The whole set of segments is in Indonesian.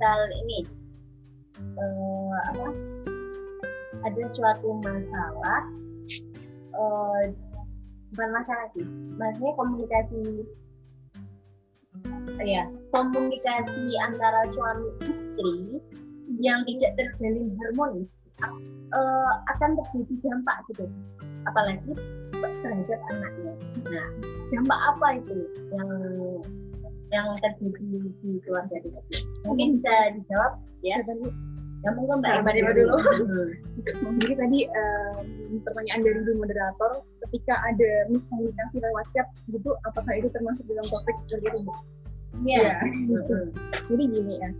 misal ini uh, apa? Ada suatu masalah uh, bukan masalah sih maksudnya komunikasi ya komunikasi antara suami istri yang tidak terjalin harmonis uh, akan terjadi dampak gitu. Apalagi terhadap anaknya. Nah dampak apa itu yang yang terjadi di keluarga kita mungkin bisa dijawab ya Ya mungkin Mbak Mbak dulu. Jadi tadi um, pertanyaan dari ibu moderator, ketika ada miskomunikasi lewat chat gitu, apakah itu termasuk dalam topik seperti itu, Bu? Iya. Yeah. Jadi gini ya,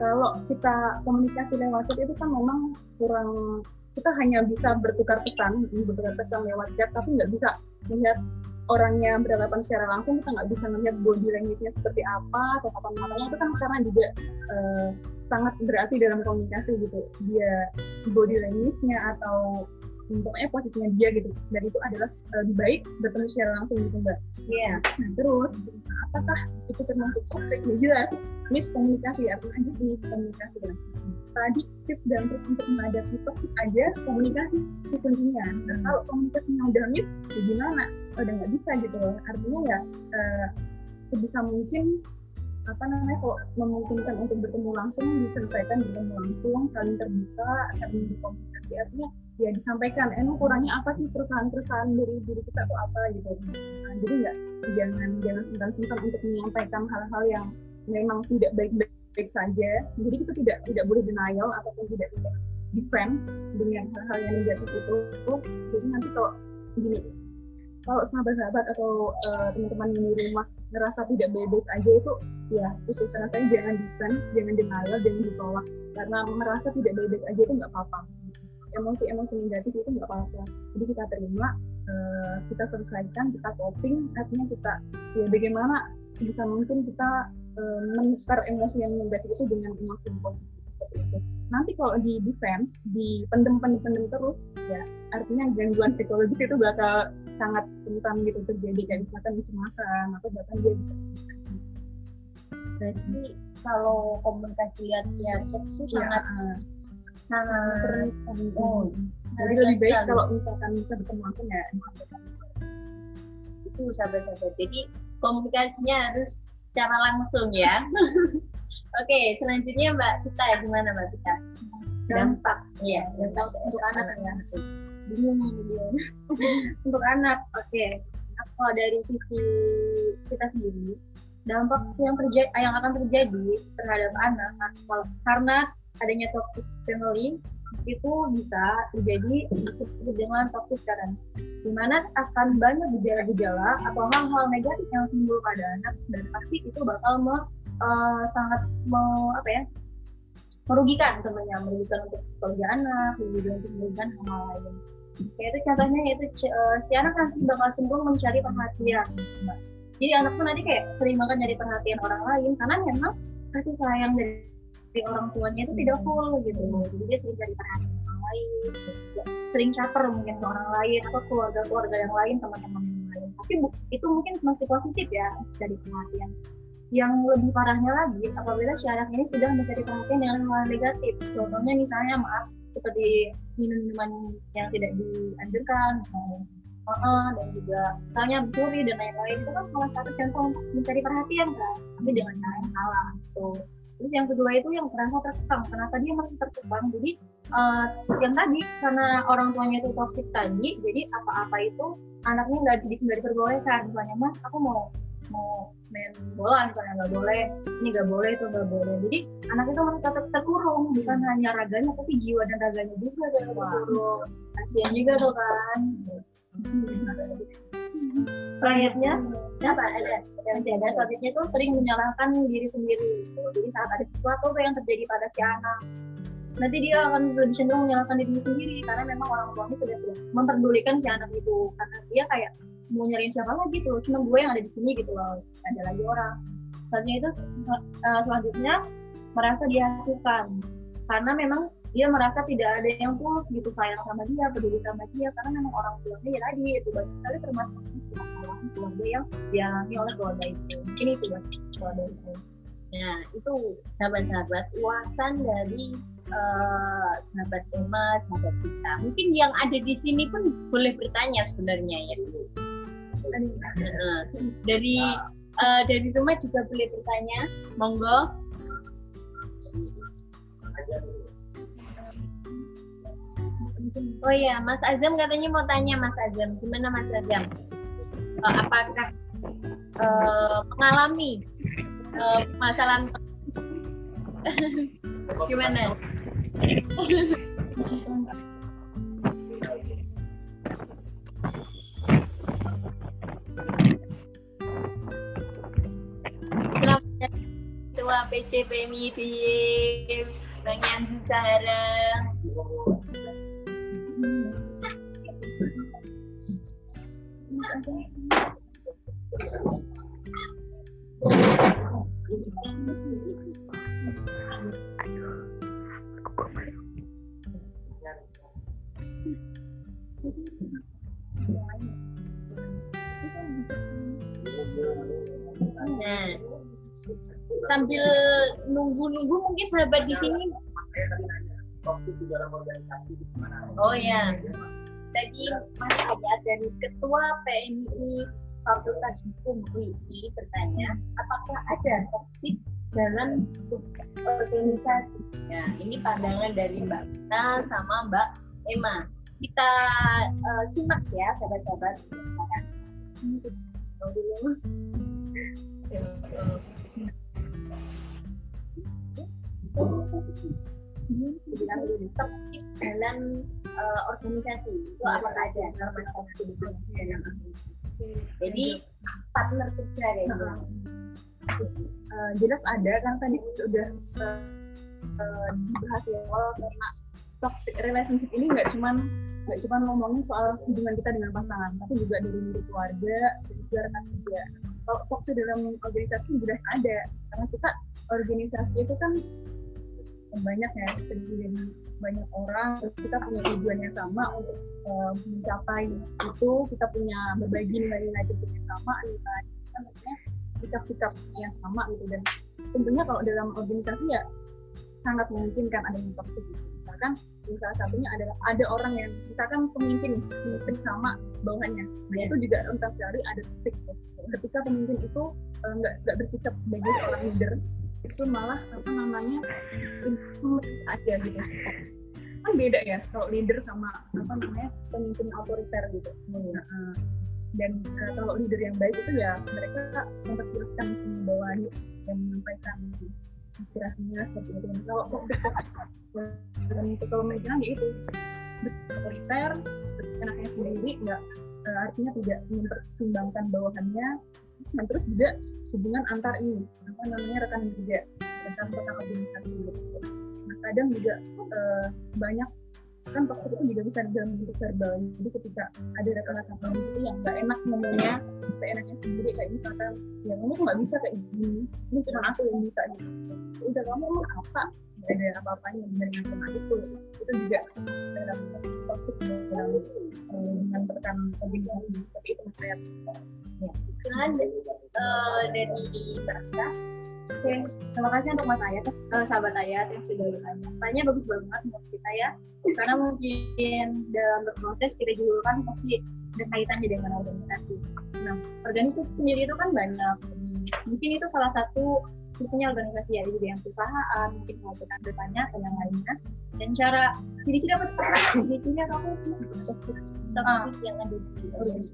kalau kita komunikasi lewat chat itu kan memang kurang kita hanya bisa bertukar pesan, bertukar pesan lewat chat, tapi nggak bisa melihat orangnya berhadapan secara langsung kita nggak bisa melihat body language-nya seperti apa tatapan matanya. Itu kan karena juga uh, sangat berarti dalam komunikasi gitu. Dia body language-nya atau pokoknya posisinya dia gitu. Dan itu adalah uh, lebih baik bertemu secara langsung gitu mbak. Iya. Yeah. nah terus apakah itu termasuk toxic? Ya jelas. Miskomunikasi artinya miskomunikasi dan tadi tips dan trik untuk menghadapi topik aja komunikasi itu kuncinya. Nah, hmm. kalau komunikasinya udah miss ya gimana? Udah nggak bisa gitu loh. Artinya ya uh, sebisa mungkin apa namanya kalau memungkinkan untuk bertemu langsung diselesaikan bertemu langsung saling terbuka saling berkomunikasi. Artinya ya disampaikan emang kurangnya apa sih perusahaan-perusahaan dari diri kita atau apa? Gitu. Nah, jadi nggak jangan jangan sungkan-sungkan untuk menyampaikan hal-hal yang memang tidak baik-baik baik saja. Jadi kita tidak tidak boleh denial ataupun tidak tidak defense dengan hal-hal yang negatif itu. Jadi nanti kalau gini kalau sahabat-sahabat atau uh, teman-teman di rumah ngerasa tidak baik aja itu ya itu saran saya jangan defense jangan denial jangan ditolak. Karena merasa tidak baik aja itu nggak apa-apa emosi-emosi negatif itu nggak apa-apa. Jadi kita terima uh, kita selesaikan kita coping artinya kita ya bagaimana bisa mungkin kita uh, menukar emosi yang negatif itu dengan emosi yang positif seperti itu. Nanti kalau di defense, di pendem-pendem terus, ya artinya gangguan psikologis itu bakal sangat rentan gitu terjadi kayak misalkan kecemasan atau bahkan dia bisa Berarti kalau komunikasi lihat ya itu ya, sangat uh, oh, jadi lebih baik kalau misalkan bisa bertemu langsung ya itu sahabat-sahabat. Jadi komunikasinya harus secara langsung ya. Oke, selanjutnya Mbak Tita, gimana Mbak Tita? Dampak, iya, dampak untuk anak ya. Bingung nih untuk anak, oke. Kalau dari sisi kita sendiri, dampak yang terjadi yang akan terjadi terhadap anak karena adanya toxic family itu bisa terjadi dengan toxic parent di mana akan banyak gejala-gejala atau hal-hal negatif yang timbul pada anak dan pasti itu bakal me, uh, sangat me, apa ya merugikan temannya merugikan untuk keluarga anak merugikan untuk merugikan hal-hal lain. Kayak itu contohnya itu uh, si anak nanti bakal cenderung mencari perhatian jadi anak pun nanti kayak sering banget nyari perhatian orang lain karena memang kasih sayang dari dari orang tuanya itu tidak full gitu. Jadi dia sering cari perhatian orang lain sering caper mungkin ke orang lain atau keluarga-keluarga yang lain teman-teman yang lain. Tapi itu mungkin masih positif ya dari perhatian yang lebih parahnya lagi apabila si anak ini sudah mencari perhatian dengan hal negatif. Contohnya misalnya maaf seperti minum-minuman yang tidak dianjurkan uh, dan juga misalnya mencuri dan lain-lain. Itu kan salah satu contoh untuk mencari perhatian kan? Tapi dengan cara yang salah gitu terus yang kedua itu yang merasa terkekang kenapa dia merasa terkekang. Jadi uh, yang tadi karena orang tuanya itu toxic tadi jadi apa-apa itu anaknya nggak nggak diperbolehkan. Misalnya mas aku mau mau main bola misalnya nggak boleh ini nggak boleh itu nggak boleh. Jadi anak itu merasa ter terkurung bukan hanya raganya tapi jiwa dan raganya juga terkurung. Kasihan juga tuh kan. Selanjutnya apa ada. Yang jaga selanjutnya tuh sering menyalahkan diri sendiri. Jadi saat ada sesuatu yang terjadi pada si anak nanti dia akan lebih cenderung menyalahkan diri sendiri karena memang orang tuanya sudah memperdulikan si anak itu. Karena dia kayak mau nyariin siapa lagi tuh? Cuma gue yang ada di sini gitu loh. Ada lagi orang. Selanjutnya itu uh, selanjutnya merasa dihasilkan karena memang dia merasa tidak ada yang tulus gitu sayang sama dia peduli sama dia. Karena memang orang tuanya ya tadi itu banyak sekali termasuk keluarga yang dialami oleh keluarga itu ini itu keluarga itu Nah, itu sahabat-sahabat ulasan dari uh, sahabat Emma, sahabat kita. Mungkin yang ada di sini pun boleh bertanya sebenarnya ya. Uh, dari uh, dari rumah juga boleh bertanya, monggo. Oh ya, Mas Azam katanya mau tanya Mas Azam, gimana Mas Azam? Uh, apakah uh, mengalami uh, masalah gimana? Ketua. Nah, sambil nunggu-nunggu mungkin sahabat di sini. Oh ya, tadi Mas ada dari Ketua PMI Fakultas Hukum UI bertanya, apakah ada toksik dalam organisasi? Nah, ini pandangan dari Mbak Kita sama Mbak Emma. Kita uh, simak ya, sahabat-sahabat. toksik dalam uh, organisasi itu apa saja norma toksik dalam organisasi jadi partner kerja kayak gitu uh, jelas ada kan tadi sudah uh, uh, dibahas ya awal karena toxic relationship ini nggak cuman nggak cuma ngomongin soal hubungan kita dengan pasangan tapi juga dari diri keluarga dari juga rekan kerja kalau toxic dalam organisasi jelas ada karena kita organisasi itu kan banyak ya terdiri dari banyak orang terus kita punya tujuan yang sama untuk uh, mencapai itu kita punya berbagi nilai-nilai yang sama nilai kan sikap-sikap yang sama gitu dan tentunya kalau dalam organisasi ya sangat memungkinkan ada yang toxic gitu. misalkan salah satunya adalah ada orang yang misalkan pemimpin pemimpin sama bawahannya nah itu juga entah sekali ada toxic gitu. ketika pemimpin itu nggak uh, nggak bersikap sebagai seorang leader itu malah apa namanya aja gitu. Kan beda ya kalau leader sama apa namanya pemimpin otoriter gitu. Nah, dan uh, kalau leader yang baik itu ya mereka memperkirakan bawahan dan menyampaikan aspirasinya seperti itu. Kalau dan kepemimpinan ya itu otoriter enaknya sendiri nggak uh, artinya tidak mempertimbangkan bawahannya dan terus juga hubungan antar ini apa namanya rekan kerja rekan rekan organisasi gitu. Nah kadang juga uh, banyak kan toxic itu juga bisa dalam bentuk verbal. Jadi ketika ada rekan-rekan organisasi yang nggak enak ngomongnya seenaknya sendiri kayak misalkan ya kamu nggak bisa kayak gini ini cuma aku yang bisa gitu. Udah kamu apa ada apa-apanya dengan teman itu itu juga dalam toxic dalam dengan rekan organisasi tapi itu saya ya silakan uh, dari Barca Oke, terima kasih untuk Mas Ayat, uh, sahabat Ayat yang sudah bertanya. Tanya bagus banget untuk kita ya, karena mungkin dalam berproses kita juga kan pasti ada kaitannya dengan organisasi. Nah, organisasi sendiri itu kan banyak. Mungkin itu salah satu punya organisasi ya di bidang perusahaan, mungkin melakukan bertanya dan yang lainnya. Dan cara ciri-ciri apa ciri-ciri apa yang ada di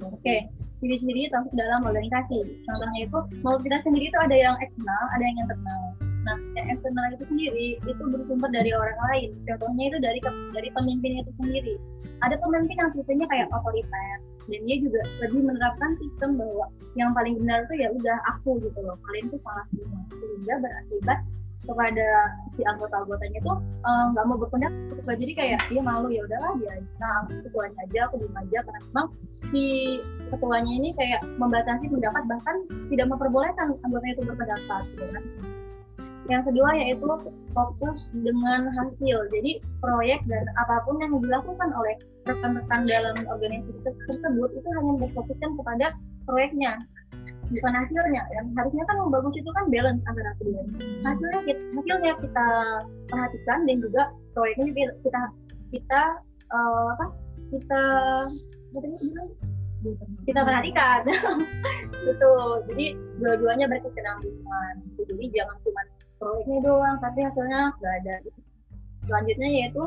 Oke, ciri-ciri toxic dalam organisasi. Contohnya itu, menurut kita sendiri itu ada yang eksternal, ada yang internal. Nah, yang eksternal itu sendiri itu bersumber dari orang lain. Contohnya itu dari dari pemimpin itu sendiri. Ada pemimpin yang tipenya kayak otoriter, dan dia juga lebih menerapkan sistem bahwa yang paling benar itu ya udah aku gitu loh. Kalian tuh salah semua. Sehingga berakibat kepada si anggota-anggotanya tuh nggak uh, mau berpendapat jadi kayak dia malu ya udahlah dia nah aku ketuanya aja aku diem aja karena memang si ketuanya ini kayak membatasi pendapat bahkan tidak memperbolehkan anggotanya itu berpendapat gitu kan yang kedua yaitu fokus dengan hasil. Jadi proyek dan apa pun yang dilakukan oleh rekan-rekan dalam organisasi tersebut itu hanya berfokuskan kepada proyeknya bukan hasilnya. Yang harusnya kan yang bagus itu kan balance antara keduanya hasilnya kita, hasilnya kita perhatikan dan juga proyeknya kita kita, kita uh, apa? Kita kita perhatikan. Betul. Jadi dua-duanya berkesinambungan. Jadi jangan cuma proyeknya doang tapi hasilnya nggak ada. Selanjutnya yaitu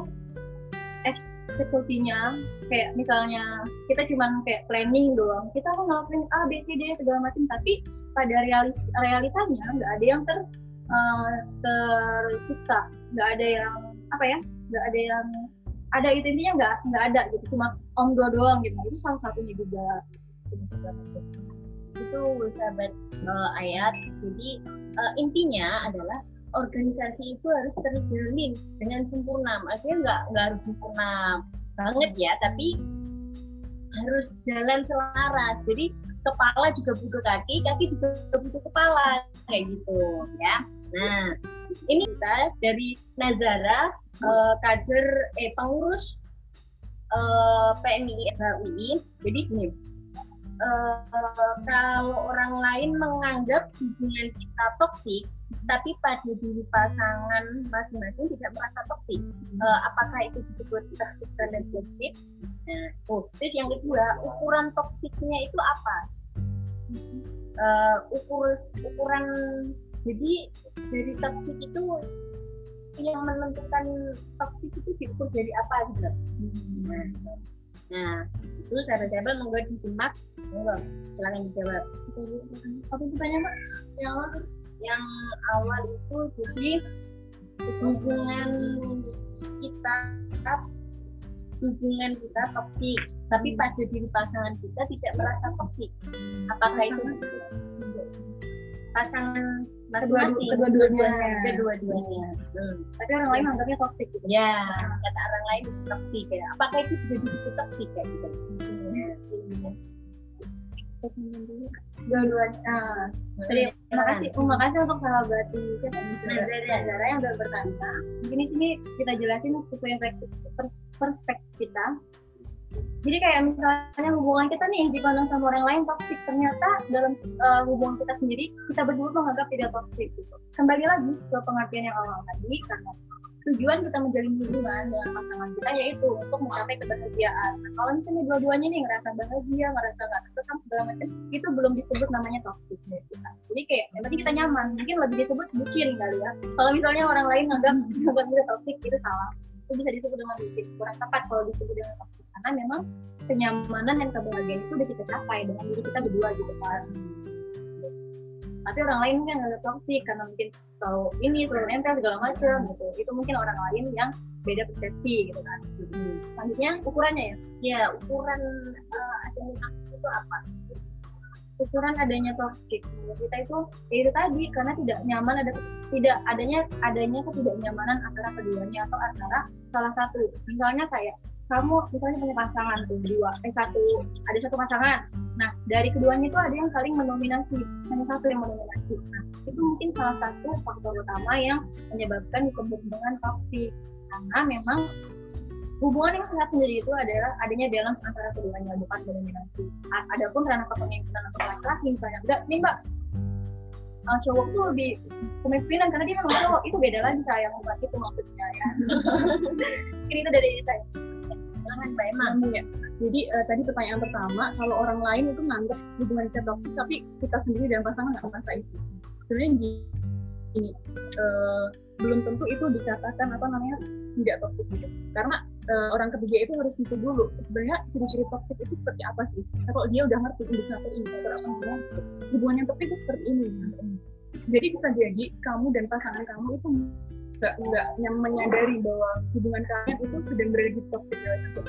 eksekusinya. Kayak misalnya kita cuma kayak planning doang. Kita kan ngelakuin A B C D segala macam tapi pada realis realitanya nggak ada yang ter uh, tercipta. Nggak ada yang apa ya nggak ada yang ada itu intinya nggak nggak ada gitu. Cuma om dua doang gitu. Itu salah satunya juga itu sahabat uh, ayat. Jadi uh, intinya adalah organisasi itu harus terjalin dengan sempurna. Maksudnya nggak nggak harus sempurna banget ya tapi harus jalan selaras. Jadi kepala juga butuh kaki kaki juga butuh kepala kayak gitu ya. Nah ini kita dari Nazara uh, kader eh pengurus uh, PMI FHUI jadi gini uh, kalau orang lain menganggap hubungan kita toksik tapi pada diri pasangan masing-masing tidak merasa toksik. Uh, apakah itu disebut toxic relationship? Nah, oh, terus yang kedua, ukuran toksiknya itu apa? Uh, ukur ukuran jadi dari toksik itu yang menentukan toksik itu diukur dari apa gitu. Nah, nah itu sahabat-sahabat monggo disimak, monggo silakan dijawab. Apa tanya mbak? Yang yang awal itu jadi hubungan kita hubungan kita toksik. Tapi pada diri pasangan kita tidak merasa toksik. Apakah itu? Pasangan masing-masing kedua-duanya. Kedua-duanya. Hmm. tapi orang lain anggapnya toksik gitu. Ya. Kata orang lain toksik ya apakah itu sudah disebut toksik kayak gitu. Hmm dua-duanya nah, terima kasih. Terima kasih untuk sahabat siapa Nazara yang sudah bertanya mungkin di sini kita jelasin sesuai perspektif kita jadi kayak misalnya hubungan kita nih dipandang sama orang lain toksik ternyata dalam uh, hubungan kita sendiri kita berdua menganggap tidak toksik gitu kembali lagi ke pengertian yang awal tadi karena tujuan kita menjalin hubungan dengan pasangan kita yaitu untuk mencapai kebahagiaan. Nah, kalau misalnya dua-duanya nih ngerasa bahagia, ngerasa nggak tertekan segala macam, itu belum disebut namanya toxic dari kita. Jadi kayak yang penting kita nyaman, mungkin lebih disebut bucin kali ya. Kalau misalnya orang lain nganggap buat kita toxic itu salah. Itu bisa disebut dengan bucin. Kurang tepat kalau disebut dengan toxic karena memang kenyamanan dan kebahagiaan itu udah kita capai dengan diri kita berdua gitu kan. Tapi orang lain mungkin nggak toksik karena mungkin tahu ini terlalu nempel segala macam gitu. Itu mungkin orang lain yang beda persepsi gitu kan. Selanjutnya ukurannya ya? Ya ukuran uh, adanya itu apa? Ukuran adanya toxic kita itu ya itu tadi karena tidak nyaman ada tidak adanya adanya ketidaknyamanan antara keduanya atau antara salah satu. Misalnya kayak kamu misalnya punya pasangan tuh dua eh satu ada satu pasangan. Nah dari keduanya itu ada yang saling mendominasi hanya satu yang mendominasi. Nah itu mungkin salah satu faktor utama yang menyebabkan hubungan toksik. Karena memang hubungan yang sehat sendiri itu adalah adanya balance antara keduanya bukan dominasi. Adapun karena kepemimpinan atau laki-laki misalnya. Enggak nih mbak. Uh, cowok tuh lebih kepemimpinan karena dia memang cowok. Itu beda lagi sayang bukan itu maksudnya ya. Ini itu dari saya mbak emang ya jadi uh, tadi pertanyaan pertama kalau orang lain itu nganggap hubungan kita toksik tapi kita sendiri dan pasangan nggak merasa itu. Sebenarnya gini uh, belum tentu itu dikatakan apa namanya tidak toksik gitu. Karena uh, orang ketiga itu harus itu dulu. Sebenarnya ciri-ciri toksik itu seperti apa sih? Nah, kalau dia udah ngerti indikator indikator apa namanya hubungan yang toksik itu seperti ini. Jadi bisa jadi kamu dan pasangan kamu itu nggak nggak yang menyadari bahwa hubungan kalian itu sedang berada di toxic relationship.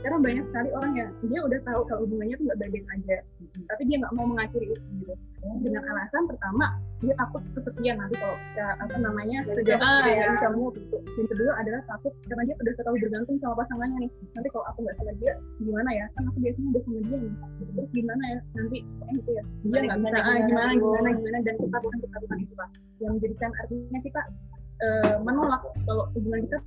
Karena banyak sekali orang yang dia udah tahu kalau hubungannya tuh nggak baik aja. Hmm. tapi dia nggak mau mengakhiri itu gitu. Dengan alasan pertama dia takut kesepian nanti kalau ya, apa namanya sudah ah, ya. bisa move gitu. Dan kedua adalah takut karena dia udah terlalu bergantung sama pasangannya nih. Nanti kalau aku nggak sama dia gimana ya? Kan aku biasanya udah sama dia nih. Terus gimana ya? Nanti eh gitu ya. Dia nggak bisa ah gimana gimana gimana dan ketakutan ketakutan itu pak. Yang menjadikan artinya kita uh, menolak kalau hubungan kita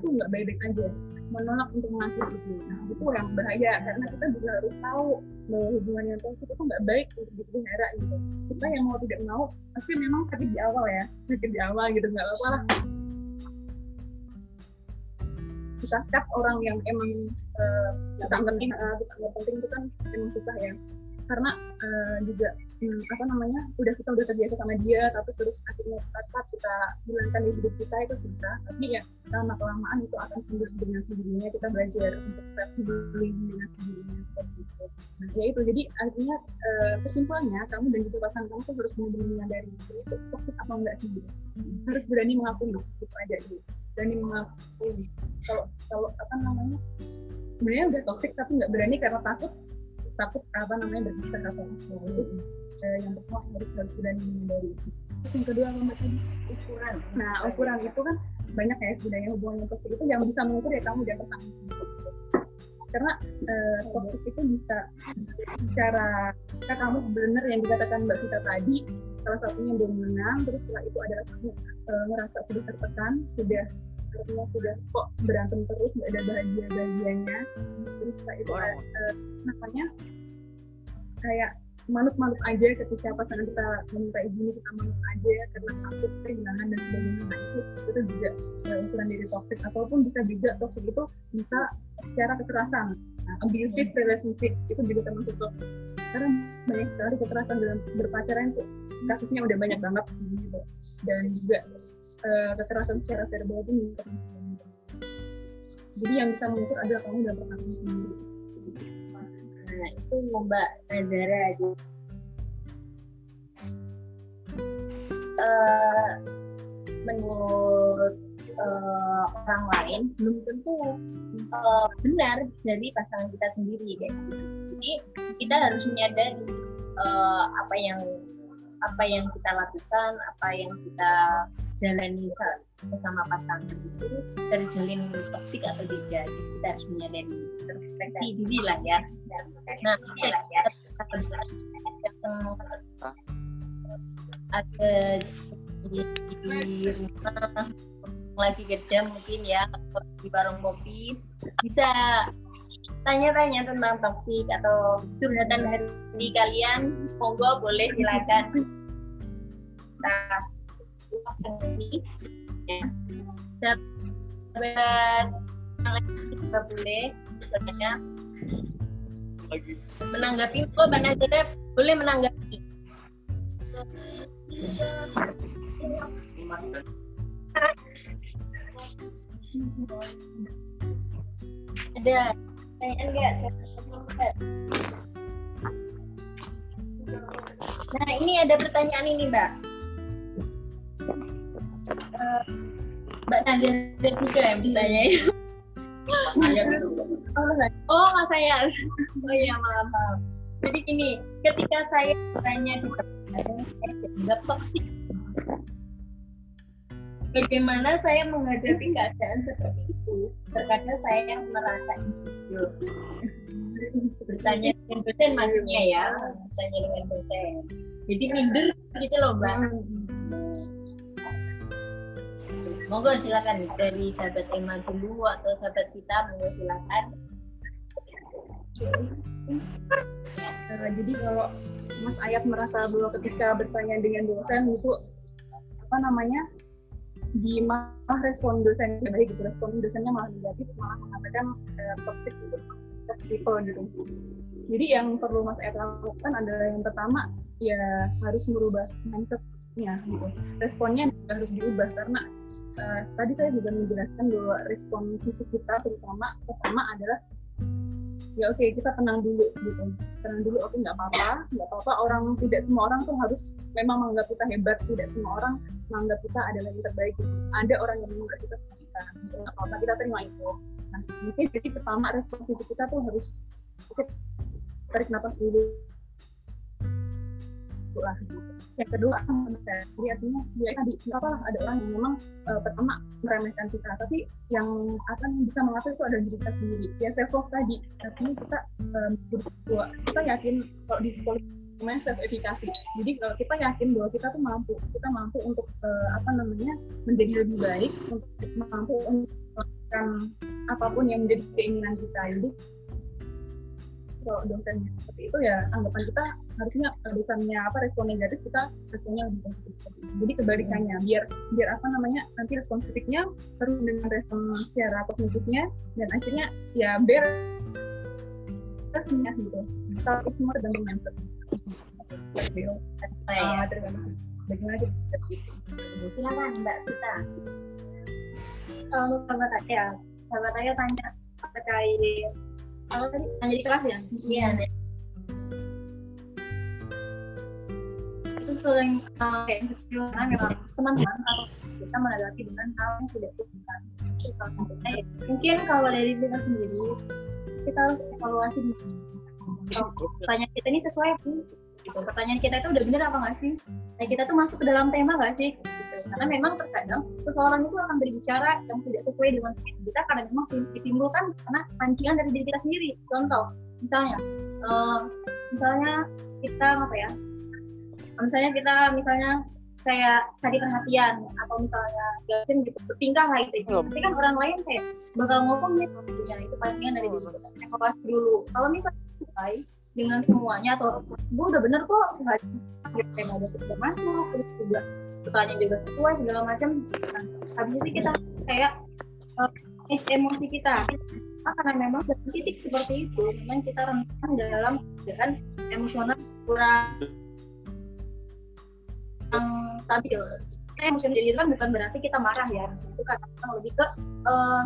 tuh nggak baik-baik aja. Menolak untuk mengakui itu nah itu yang bahaya karena kita juga harus tahu bahwa hubungan yang toksik itu nggak baik untuk dipelihara gitu. Kita yang mau tidak mau pasti memang sakit di awal ya. Sakit di awal gitu nggak apa-apa lah. Kita cut orang yang emang uh, kita penting uh, kita nggak penting itu kan emang susah ya. Karena uh, juga hmm, apa namanya udah kita udah terbiasa sama dia tapi terus akhirnya kita kita hilangkan di hidup kita itu bisa. Tapi ya lama kelamaan itu akan sembuh dengan sendirinya kita belajar untuk self healing dengan sendirinya seperti itu nah ya itu jadi artinya uh, kesimpulannya kamu dan juga pasangan kamu tuh harus benar-benar menyadari itu toxic atau enggak sih harus berani mengakui itu aja gitu berani mengakui. Kalau kalau apa namanya sebenarnya udah toxic tapi nggak berani karena takut takut apa namanya berpisah atau apa. Itu eh, yang pertama harus harus menyadari itu terus yang kedua apa tadi ukuran. Nah ukuran itu kan banyak ya sebenarnya hubungan yang toxic itu yang bisa mengukur ya kamu dan pasangan karena eh, toxic itu bisa secara jika kamu benar yang dikatakan mbak Sita tadi salah satunya dominan terus setelah itu adalah kamu eh, ngerasa sudah tertekan sudah artinya sudah kok berantem terus nggak ada bahagia bahagianya terus setelah itu kayak, uh, namanya kayak manut-manut aja ketika pasangan kita meminta izin kita manut aja karena takut kehilangan dan sebagainya. Nah itu itu juga uh, ukuran dari toxic. Ataupun bisa juga toxic itu bisa secara kekerasan. Nah, abusive relationship itu juga termasuk toxic. Karena banyak sekali kekerasan dalam berpacaran itu kasusnya udah banyak banget gitu. Dan juga uh, kekerasan secara verbal itu termasuk jadi yang bisa mengukur adalah kamu dan pasangan sendiri nah itu mbak Nazara aja uh, menurut uh, orang lain belum tentu uh, benar dari pasangan kita sendiri kayak gitu. jadi kita harus menyadari uh, apa yang apa yang kita lakukan apa yang kita jalani bersama pasangan itu terjalin toksik atau tidak kita harus menyadari introspeksi diri lah ya. Nah ya. ada di, di rumah lagi kerja mungkin ya di warung kopi. Bisa tanya-tanya tentang toksik atau curhatan hari kalian. Monggo boleh silakan. Nah sahabat kita boleh sebenarnya menanggapi kok Nazara boleh menanggapi ada pertanyaan enggak nah ini ada pertanyaan ini mbak uh, mbak Nadia juga yang bertanya oh mas saya oh iya maaf maaf jadi gini ketika saya tanya di saya toksik bagaimana saya menghadapi keadaan seperti itu? Terkadang saya merasa insecure. Bertanya dengan dosen maksudnya ya bertanya dengan dosen. Jadi minder gitu loh mbak monggo silakan. Dari sahabat Emma dulu atau sahabat kita monggo silakan. Uh, jadi kalau Mas Ayat merasa bahwa ketika bertanya dengan dosen itu apa namanya di malah respon dosen baik gitu respon dosennya malah negatif malah mengatakan uh, toxic gitu toxic people gitu. Jadi yang perlu mas Ed lakukan adalah yang pertama ya harus merubah mindsetnya gitu. Responnya harus diubah karena uh, tadi saya juga menjelaskan bahwa respon fisik kita terutama pertama adalah ya oke okay, kita tenang dulu gitu. Tenang dulu oke okay, nggak apa-apa nggak apa-apa. Orang tidak semua orang tuh harus memang menganggap kita hebat. Tidak semua orang menganggap kita adalah yang terbaik gitu. ada orang yang menganggap kita kita nggak apa-apa kita terima itu. Nah mungkin jadi pertama respon kita tuh harus oke tarik nafas dulu. Lah gitu. Yang kedua jadi artinya ya tadi nggak apa ada orang yang memang uh, pertama meremehkan kita, tapi yang akan bisa mengatur itu adalah diri kita sendiri. Ya self love tadi, artinya kita um, kita yakin kalau di psikologi namanya self efikasi. Jadi kalau kita yakin bahwa kita tuh mampu, kita mampu untuk uh, apa namanya menjadi lebih baik, untuk mampu untuk melakukan apa pun yang menjadi keinginan kita jadi kalau dosennya seperti itu ya anggapan kita harusnya dosennya apa respon negatif kita responnya lebih positif. Jadi kebalikannya biar biar apa namanya nanti respon positifnya terus dengan respon secara kognitifnya dan akhirnya ya ber tesnya gitu. Itu semua tergantung mindset. Iya. Ah, tergantung bagaimana kita silakan mbak kita kalau sahabat saya sahabat saya tanya terkait apa tadi? Tanya di kelas ya? Iya. Deh itu sering uh, kayak insecure karena memang teman-teman atau kita menghadapi dengan hal yang tidak diinginkan. Mungkin kalau dari kita sendiri kita harus evaluasi Oh, pertanyaan kita ini sesuai gitu. pertanyaan kita itu udah bener apa nggak sih? Nah kita tuh masuk ke dalam tema nggak sih? Gitu. karena memang terkadang seseorang itu akan berbicara yang tidak sesuai dengan kita karena memang ditimbulkan karena pancingan dari diri kita sendiri. Contoh misalnya eh, misalnya kita apa ya misalnya kita misalnya kayak cari perhatian atau misalnya gasin gitu bertingkah lah gitu tapi kan orang lain kayak bakal ngomong nih ya itu pancingan dari diri kita. Evaluasi dulu kalau misalnya sesuai dengan semuanya atau gue udah bener kok nggak udah sudah masuk terus juga pertanyaan juga sesuai segala macam. Nah, habis itu kita kayak uh, emosi kita. Ah, karena memang dari titik seperti itu memang kita rentan dalam keadaan emosional kurang stabil kita emosional jadi itu kan bukan berarti kita marah ya itu kan lebih ke uh,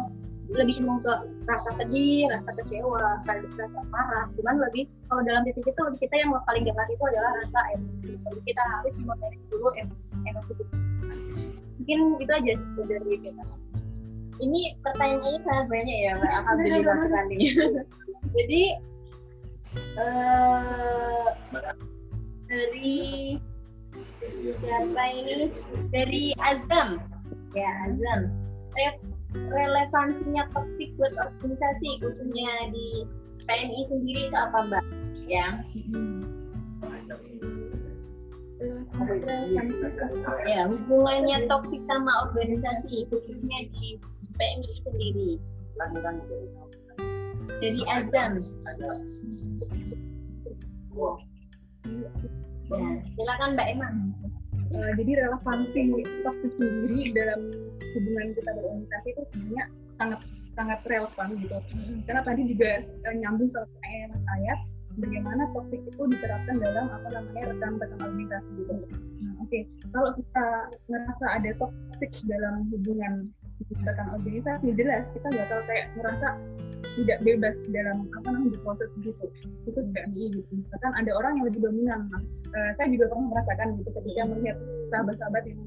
lebih cenderung ke rasa sedih, rasa kecewa, rasa marah. Cuman lebih kalau dalam titik itu lebih kita yang paling jahat itu adalah rasa emosi. Jadi kita harus memanage dulu emosi kita. Mungkin itu aja dari kita. Ini pertanyaannya sangat banyak ya, Mbak. Alhamdulillah sekali. Jadi uh, dari siapa ini? Dari Azam. Ya, Azam. Saya relevansinya topik buat organisasi khususnya di PNI sendiri itu apa mbak? Ya. Ya, hubungannya topik sama organisasi khususnya di PNI sendiri. Jadi azam. Ya, silakan Mbak Emma. Uh, jadi relevansi toxic sendiri dalam hubungan kita berorganisasi itu sebenarnya sangat sangat relevan gitu. Karena tadi juga uh, nyambung sama Mas Ayat, bagaimana topik itu diterapkan dalam apa namanya rekan-rekan organisasi gitu. Nah, Oke, okay. kalau kita ngerasa ada toxic dalam hubungan rekan organisasi, jelas kita bakal kayak ngerasa tidak bebas dalam apa namanya proses gitu. Khusus PMI gitu. Misalkan ada orang yang lebih dominan. Nah, uh, saya juga pernah merasakan gitu ketika melihat sahabat-sahabat yang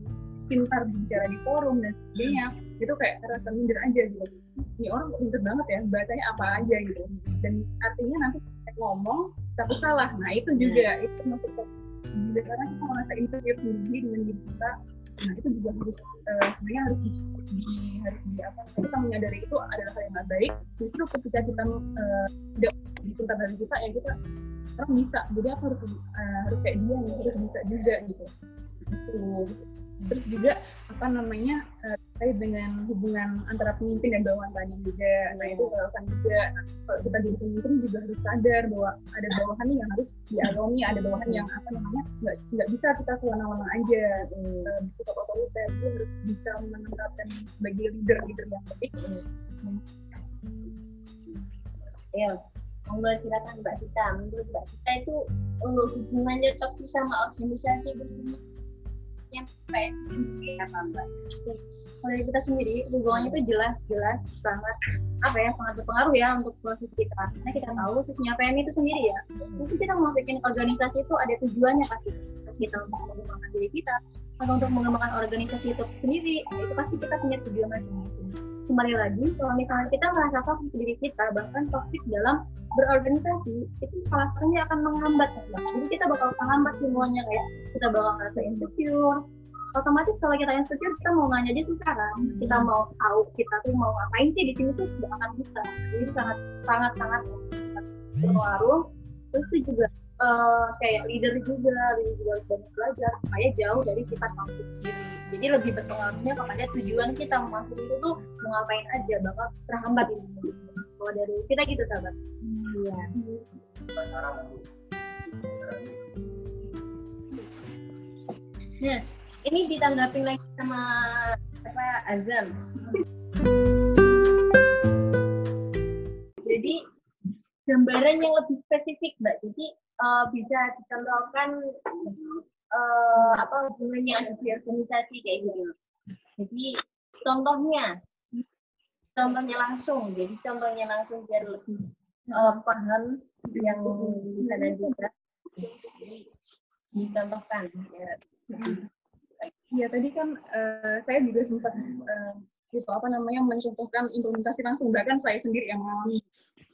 pintar bicara di forum dan sebagainya itu kayak terasa minder aja gitu. Ini orang pintar banget ya? Bacanya apa aja gitu. Dan artinya nanti ngomong tapi salah. Nah itu juga itu masuk ke karena kita merasa insecure sendiri dengan diri kita nah itu juga harus uh, sebenarnya harus di, di harus di apa kita menyadari itu adalah hal yang tidak baik. Justru ketika kita uh, tidak dipintar dari kita ya kita orang bisa. Jadi aku harus uh, harus kayak dia nih harus bisa juga gitu. Gitu terus juga apa namanya uh, terkait dengan hubungan antara pemimpin dan bawahan tadi juga. Nah itu relevan juga nah, kalau kita jadi pemimpin juga harus sadar bahwa ada bawahan yang harus diayomi ada bawahan yang apa namanya nggak nggak bisa kita sewenang-wenang aja. Hmm. uh, otoriter itu harus bisa menempatkan sebagai leader leader yang baik hmm. ya. Monggo silakan Mbak Sita. Menurut Mbak Sita itu uh, hubungannya toksik sama organisasi itu yang kayak sendiri apa mbak? Kalau dari kita sendiri hubungannya itu jelas jelas sangat apa ya sangat berpengaruh ya untuk proses kita. Karena kita tahu khususnya PMI itu sendiri ya. Mungkin kita mau bikin organisasi itu ada tujuannya pasti. Terus kita untuk mengembangkan diri kita atau untuk mengembangkan organisasi itu sendiri, itu pasti kita punya tujuan masing-masing. Kembali lagi, kalau misalnya kita merasa toxic diri kita, bahkan toxic dalam berorganisasi itu salah satunya akan menghambat jadi kita bakal menghambat semuanya kayak kita bakal merasa insecure. Otomatis kalau kita insecure kita mau nanya aja susah kan kita mau tahu kita tuh mau ngapain sih di sini tuh tidak akan bisa. Jadi sangat sangat sangat berpengaruh. Terus itu juga uh, kayak leader juga leader juga harus banyak belajar supaya jauh dari sifat toxic sendiri jadi lebih berpengaruhnya kepada tujuan kita masuk itu tuh mau ngapain aja bakal terhambat ini kalau dari kita gitu sahabat nah ini ditanggapin lagi sama apa Azam. Jadi gambaran yang lebih spesifik mbak. Jadi uh, bisa dicontohkan uh, apa hubungannya di organisasi kayak gitu jadi contohnya. Contohnya langsung. Jadi contohnya langsung biar lebih uh, paham yang di sana juga dicontohkan ya. Iya tadi kan uh, saya juga sempat uh, gitu apa namanya mencontohkan implementasi langsung bahkan saya sendiri yang mengalami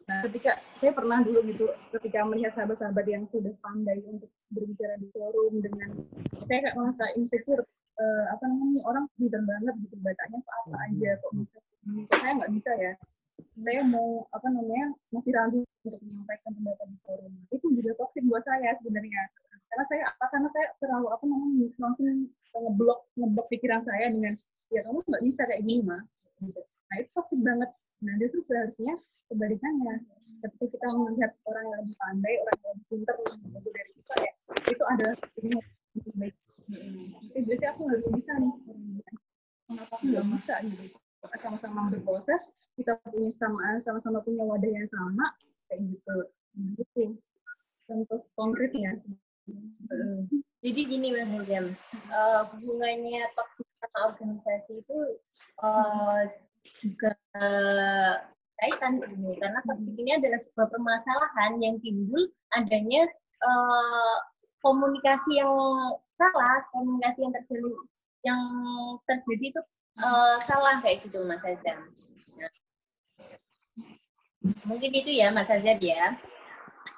Nah, ketika saya pernah dulu gitu, ketika melihat sahabat-sahabat yang sudah pandai untuk berbicara di forum dengan saya kayak merasa insecure, uh, apa namanya orang pintar banget gitu bacanya apa apa aja kok bisa saya nggak bisa ya. Saya mau apa namanya masih ragu untuk menyampaikan pendapat di forum. Itu juga toxic buat saya sebenarnya. Karena saya apa karena saya terlalu apa namanya langsung ngeblok ngeblok pikiran saya dengan ya kamu nggak bisa kayak gini mah. Gitu. Nah itu toxic banget. Nah justru seharusnya kebalikannya ketika kita melihat orang yang lebih pandai orang yang lebih pintar lebih dari kita ya itu adalah ini lebih baik jadi aku harus bisa nih kenapa aku nggak bisa gitu sama-sama berproses? Kita punya samaan sama-sama punya wadah yang sama? Kayak gitu. Gitu. Contoh konkretnya. Jadi gini mas Hajam uh, hubungannya toksik sama organisasi itu uh, juga kaitan ini. Karena konflik ini adalah sebuah permasalahan yang timbul adanya uh, komunikasi yang salah, komunikasi yang terjadi yang terjadi itu uh, salah kayak gitu Mas Azam. Nah, mungkin itu ya Mas Azam ya.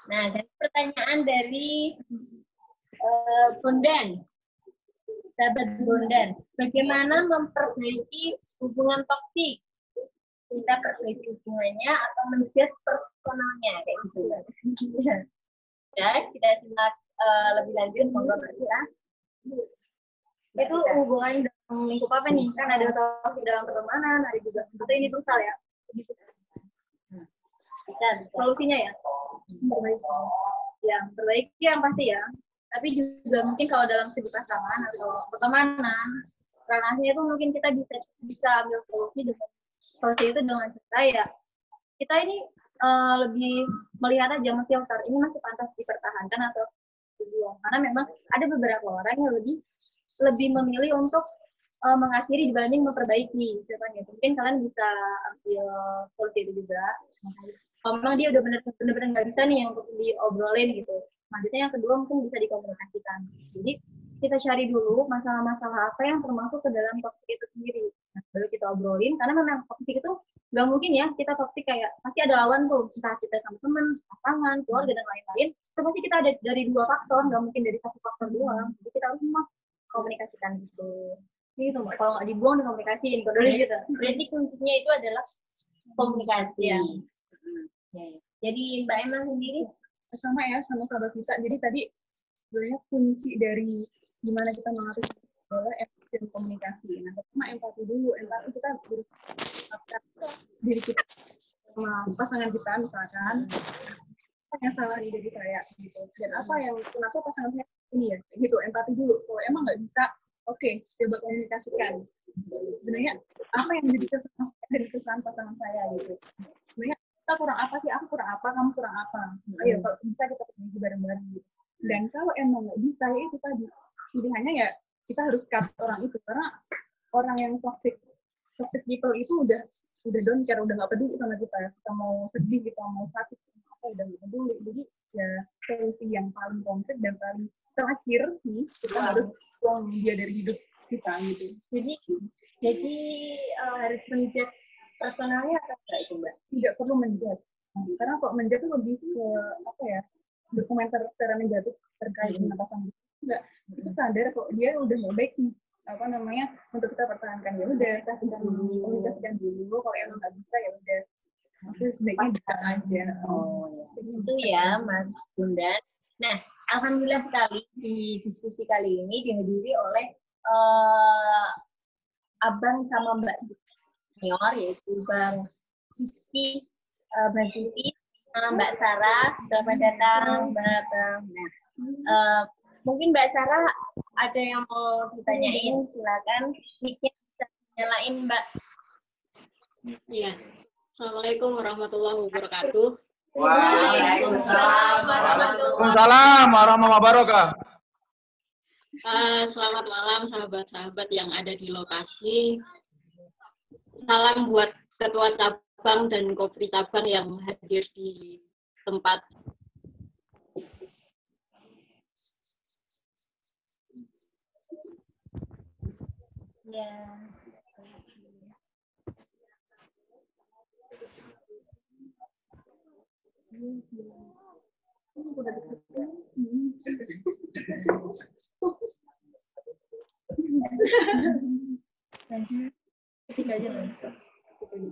Nah, dan pertanyaan dari uh, Bondan, sahabat Bondan, bagaimana memperbaiki hubungan toksik kita perbaiki hubungannya atau menjudge personalnya kayak gitu ya kita simak uh, lebih lanjut monggo itu hubungan lingkup apa nih? Kan ada toksik dalam pertemanan ada juga atau ini berusaha ya. Bisa. solusinya ya. Perbaiki ya perbaiki yang pasti ya. Tapi juga mungkin kalau dalam segi pasangan atau pertemanan relasinya itu mungkin kita bisa bisa ambil solusi dengan seperti itu dengan cara ya. Kita ini uh, lebih melihat aja filter ini masih pantas dipertahankan atau dibuang? Karena memang ada beberapa orang yang lebih lebih memilih untuk uh, mengakhiri dibanding memperbaiki contohnya mungkin kalian bisa ambil solusi itu juga kalau memang dia udah benar-benar nggak bisa nih yang untuk diobrolin gitu selanjutnya yang kedua mungkin bisa dikomunikasikan jadi kita cari dulu masalah-masalah apa yang termasuk ke dalam toxic itu sendiri. Nah, baru kita obrolin, karena memang toxic itu nggak mungkin ya kita toxic kayak pasti ada lawan tuh, entah kita sama teman, pasangan, keluarga dan lain-lain. Itu pasti kita ada dari dua faktor, nggak mungkin dari satu faktor doang. Jadi kita harus komunikasikan gitu. Gitu mbak, kalau nggak dibuang dikomunikasiin, dulu gitu. Berarti kuncinya itu adalah komunikasi. Ya. Jadi Mbak Emma sendiri sama ya sama sahabat kita. Jadi tadi sebenarnya kunci dari gimana kita mengatur adalah dan komunikasi. Nah, pertama empati dulu. Empati kita berpikir diri kita sama pasangan kita misalkan apa yang salah di diri saya gitu dan apa yang kenapa pasangan saya ini ya gitu empati dulu kalau emang nggak bisa oke okay, coba komunikasikan sebenarnya apa yang menjadi kesan dari kesan pasangan saya gitu? Sebenarnya kita kurang apa sih? Aku kurang apa? Kamu kurang apa? Ayo kalau bisa kita perbaiki bareng-bareng gitu. Dan kalau emang nggak bisa ya itu tadi. Pilihannya ya kita harus cut orang itu. Karena orang yang toxic toxic people itu udah udah don't care udah nggak peduli sama kita. Kita mau sedih kita mau sakit apa udah nggak peduli. Jadi ya solusi yang paling konkret dan paling terakhir nih kita wow. harus buang dia dari hidup kita gitu. Jadi jadi uh, harus menjat personalnya atau enggak itu mbak? Tidak perlu menjat karena kok menjat itu lebih ke apa ya dokumenter secara negatif terkait dengan pasangan enggak kita sadar kok dia udah nggak baik nih. Apa namanya untuk kita pertahankan ya udah kita sedang komunikasikan dulu. Kalau emang nggak bisa ya udah. Sebaiknya bisa aja. Oh ya. itu ya mas Bunda Nah, alhamdulillah sekali di diskusi kali ini dihadiri oleh uh, abang sama mbak senior yaitu bang Rizky, uh, bang Siti, uh, mbak Sarah, selamat datang mbak. Nah, uh, mungkin mbak Sarah ada yang mau ditanyain, silakan. Mic-nya bisa nyalain mbak. Iya. Assalamualaikum warahmatullahi wabarakatuh. Waalaikumsalam warahmatullahi wabarakatuh. Uh, selamat malam sahabat-sahabat yang ada di lokasi. Salam buat ketua cabang dan kopri cabang yang hadir di tempat. Ya.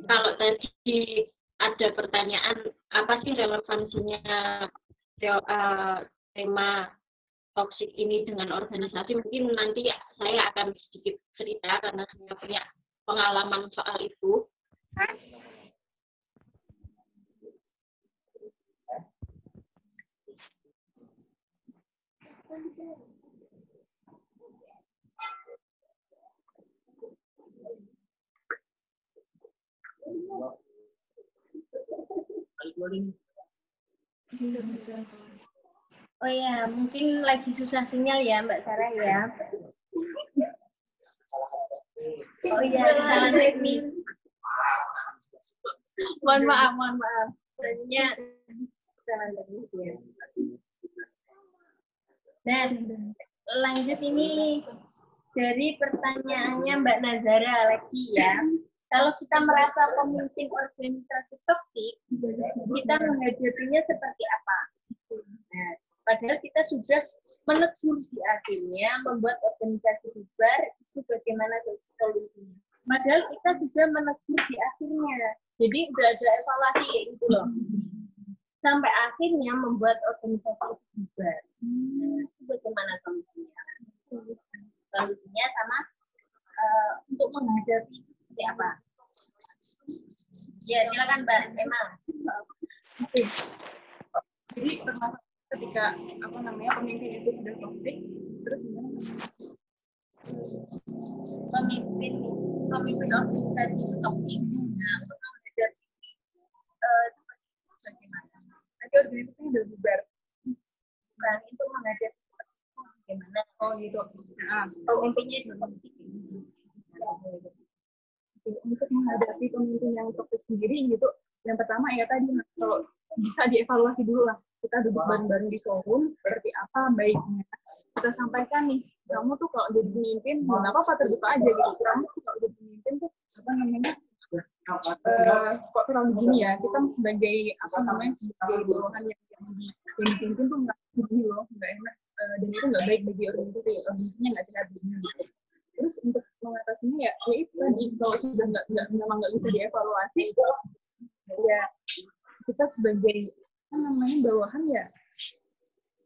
Kalau tadi ada pertanyaan apa sih relevansinya uh, tema toksik ini dengan organisasi mungkin nanti saya akan sedikit cerita karena saya punya pengalaman soal itu. Oh ya, mungkin lagi susah sinyal ya Mbak Sarah ya. Oh iya, salah teknis. mohon maaf, mohon maaf. Tadinya salah teknis ya. Dan lanjut ini dari pertanyaannya Mbak Nazara lagi ya. Kalau kita merasa pemimpin organisasi toksik, kita menghadapinya seperti apa? Nah, padahal kita sudah menegur di akhirnya, membuat organisasi bubar, itu bagaimana solusinya. Padahal kita sudah menegur di akhirnya. Jadi udah ada evaluasi kayak gitu loh. Sampai akhirnya membuat organisasi bubar. Itu bagaimana solusinya? Solusinya sama uh, untuk menghadapi seperti apa? Ya, silakan Mbak Emma. Oke. Jadi termasuk ketika apa namanya pemimpin itu sudah toksik, terus gimana? Pemimpin pemimpin organisasi itu toksik. Nah, untuk menghadapi uh, bagaimana? Nanti organisasinya udah bubar. Bukan itu menghadapi bagaimana? Oh gitu. Nah, Pemimpinnya itu toksik. untuk menghadapi pemimpin yang toksik sendiri gitu yang pertama ya tadi kalau bisa dievaluasi dulu lah kita duduk bareng-bareng di forum seperti apa baiknya kita sampaikan nih kamu tuh kalau jadi pemimpin ya nggak apa-apa terbuka aja gitu kamu tuh kalau jadi pemimpin tuh apa namanya uh, kok terlalu gini ya kita sebagai apa namanya sebagai bawahan yang yang dipimpin tuh nggak gini loh nggak enak uh, dan itu nggak baik bagi organisasi organisasinya nggak sehat gitu. Terus untuk mengatasinya ya ya itu tadi kalau sudah nggak nggak memang nggak bisa dievaluasi ya kita sebagai apa namanya bawahan ya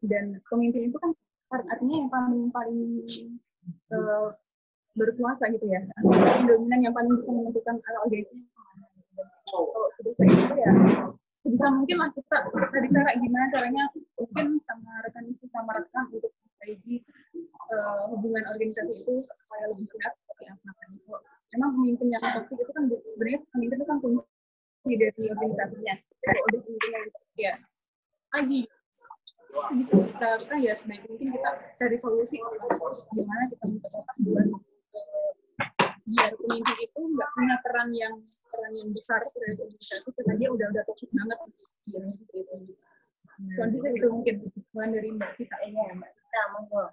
dan pemimpin itu kan artinya yang paling paling uh, berkuasa gitu ya. Paling dominan yang paling bisa menentukan arah organisasi kalau sudah kayak gitu ya bisa mungkin lah kita tadi cara gimana caranya mungkin sama rekan sama rekan untuk memperbaiki uh, hubungan organisasi itu supaya lebih sehat seperti apa. Namanya memang pemimpin yang toksik itu kan sebenarnya pemimpin itu kan kunci dari organisasinya kalau udah pemimpin ya lagi kita, kita ya sebaik mungkin kita cari solusi gimana kita mempercepat buat biar pemimpin itu nggak punya peran yang peran yang besar terhadap organisasi karena dia udah udah toksik banget. Dia seperti itu selanjutnya itu mungkin bukan dari mbak kita ini ya mbak kita monggo.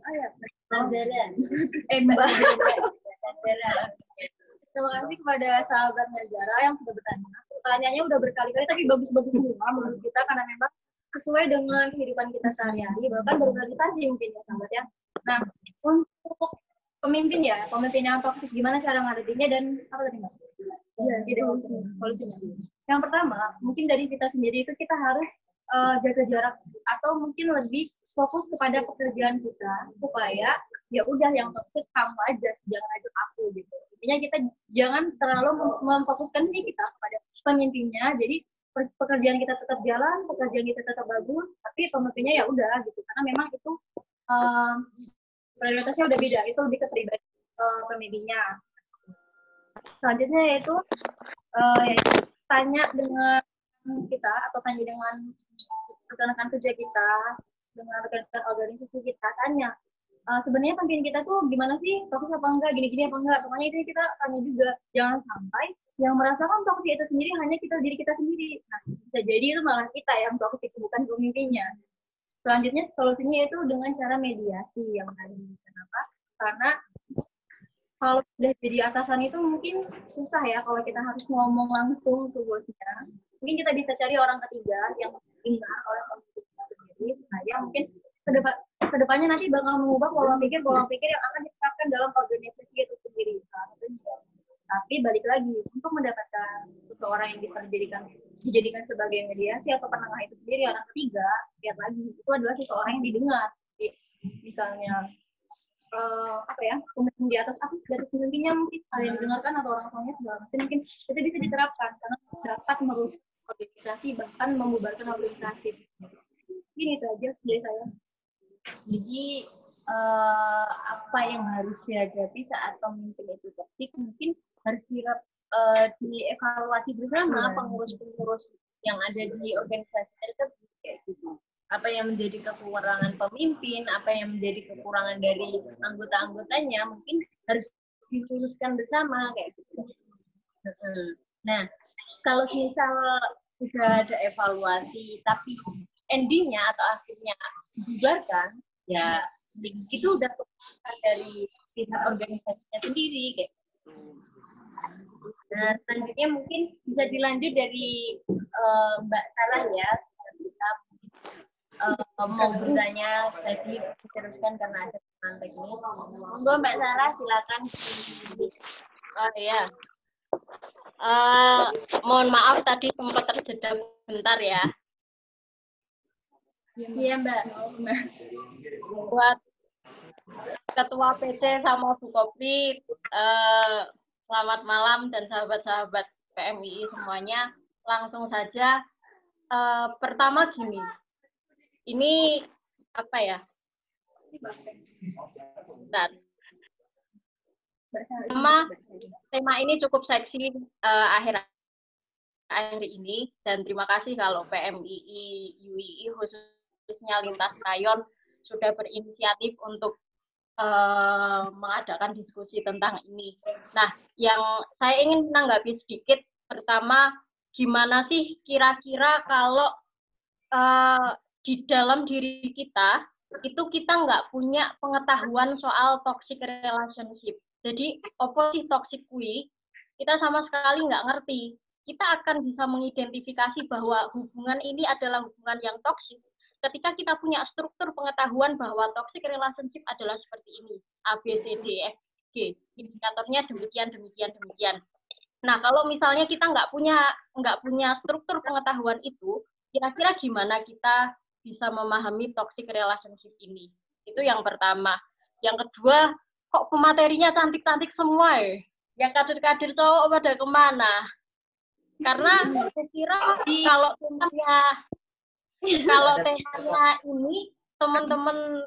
Saya Nazara eh mbak Terima kasih kepada sahabat Nazara yang sudah bertanya. Pertanyaannya udah berkali-kali tapi bagus-bagus semua menurut kita karena memang sesuai dengan kehidupan kita sehari-hari. Bahkan berorientasi mungkin ya sahabat ya. Nah untuk pemimpin ya pemimpin yang toksik. Gimana cara menghadapinya dan apa tadi mbak? Iya, ide solusinya. Yang pertama mungkin dari kita sendiri itu kita harus uh, jaga jarak atau mungkin lebih fokus kepada pekerjaan kita supaya ya udah yang toxic kamu aja jangan ajak aku gitu. Intinya kita jangan terlalu memfokuskan diri kita kepada pemimpinnya. Jadi pekerjaan kita tetap jalan pekerjaan kita tetap bagus tapi pemimpinnya ya udah gitu. Karena memang itu uh, prioritasnya udah beda itu lebih ke pribadi uh, pemimpinnya selanjutnya yaitu uh, ya, tanya dengan kita atau tanya dengan rekan-rekan kerja kita dengan rekan-rekan organisasi kita tanya uh, sebenarnya pemimpin kita tuh gimana sih? Fokus apa enggak? Gini-gini apa enggak? Pokoknya itu kita tanya juga. Jangan sampai yang merasakan toksik itu sendiri hanya kita diri kita sendiri. Nah bisa jadi itu malah kita yang toksik bukan pemimpinnya selanjutnya solusinya itu dengan cara mediasi yang tadi kenapa karena kalau udah jadi atasan itu mungkin susah ya kalau kita harus ngomong langsung ke bosnya. Mungkin kita bisa cari orang ketiga yang dengar oleh kita sendiri supaya mungkin ke depan ke depannya nanti bakal mengubah pola pikir pola pikir yang akan diterapkan dalam organisasi itu sendiri. Tapi balik lagi untuk mendapatkan seseorang yang bisa dijadikan sebagai mediasi atau penengah itu sendiri orang ketiga lihat lagi itu adalah seseorang yang didengar. Misalnya uh, apa ya pemimpin di atas aku dari pemimpinnya mungkin ada yang didengarkan atau orang tuanya segala macam mungkin itu bisa diterapkan karena dapat merusak organisasi bahkan membubarkan organisasi. Ini itu aja dari saya. Jadi uh, apa yang harus dihadapi saat pemimpin itu toksik mungkin harus dirap, uh, dievaluasi bersama pengurus-pengurus yang ada di organisasi itu kayak gitu apa yang menjadi kekurangan pemimpin, apa yang menjadi kekurangan dari anggota-anggotanya, mungkin harus diluruskan bersama kayak gitu. Nah, kalau misal sudah ada evaluasi, tapi endingnya atau akhirnya dibubarkan, ya itu udah keputusan dari pihak organisasinya sendiri kayak gitu. Nah, selanjutnya mungkin bisa dilanjut dari uh, Mbak Sarah ya, kita uh, mau bertanya tadi diteruskan karena ada kesalahan teknis. Monggo Mbak Sarah silakan. Oh iya. Uh, mohon maaf tadi sempat terjeda bentar ya. Iya Mbak. Buat Ketua PC sama Bu Kopi, uh, selamat malam dan sahabat-sahabat PMI semuanya. Langsung saja, uh, pertama gini, ini apa ya? Dan tema tema ini cukup seksi uh, akhir akhir ini dan terima kasih kalau PMII UII khususnya lintas rayon sudah berinisiatif untuk uh, mengadakan diskusi tentang ini. Nah, yang saya ingin menanggapi sedikit pertama gimana sih kira-kira kalau uh, di dalam diri kita itu kita nggak punya pengetahuan soal toxic relationship. Jadi oposisi toxic kui kita sama sekali nggak ngerti. Kita akan bisa mengidentifikasi bahwa hubungan ini adalah hubungan yang toksik ketika kita punya struktur pengetahuan bahwa toxic relationship adalah seperti ini A B C D E F G indikatornya demikian demikian demikian. Nah kalau misalnya kita nggak punya nggak punya struktur pengetahuan itu, kira-kira gimana kita bisa memahami toxic relationship ini. Itu yang pertama. Yang kedua, kok pematerinya cantik-cantik semua ya? Yang kader-kader cowok pada ke mana? Karena saya kira kalau punya kalau tehnya ini teman-teman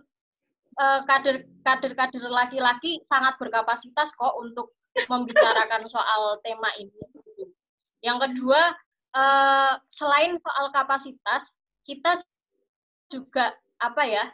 uh, kader kader-kader laki-laki sangat berkapasitas kok untuk membicarakan soal tema ini. Yang kedua, uh, selain soal kapasitas, kita juga apa ya?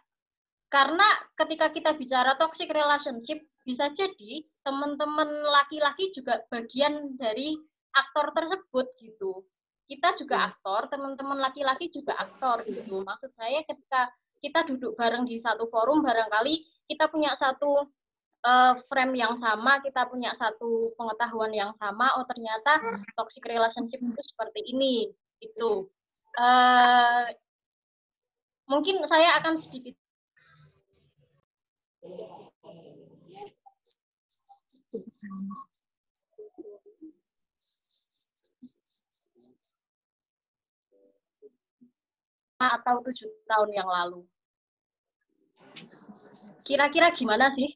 Karena ketika kita bicara toxic relationship, bisa jadi teman-teman laki-laki juga bagian dari aktor tersebut gitu. Kita juga iya. aktor, teman-teman laki-laki juga aktor gitu. Maksud saya ketika kita duduk bareng di satu forum, barangkali kita punya satu uh, frame yang sama, kita punya satu pengetahuan yang sama. Oh ternyata toxic relationship itu seperti ini, itu. Uh, mungkin saya akan sedikit atau tujuh tahun yang lalu. Kira-kira gimana sih?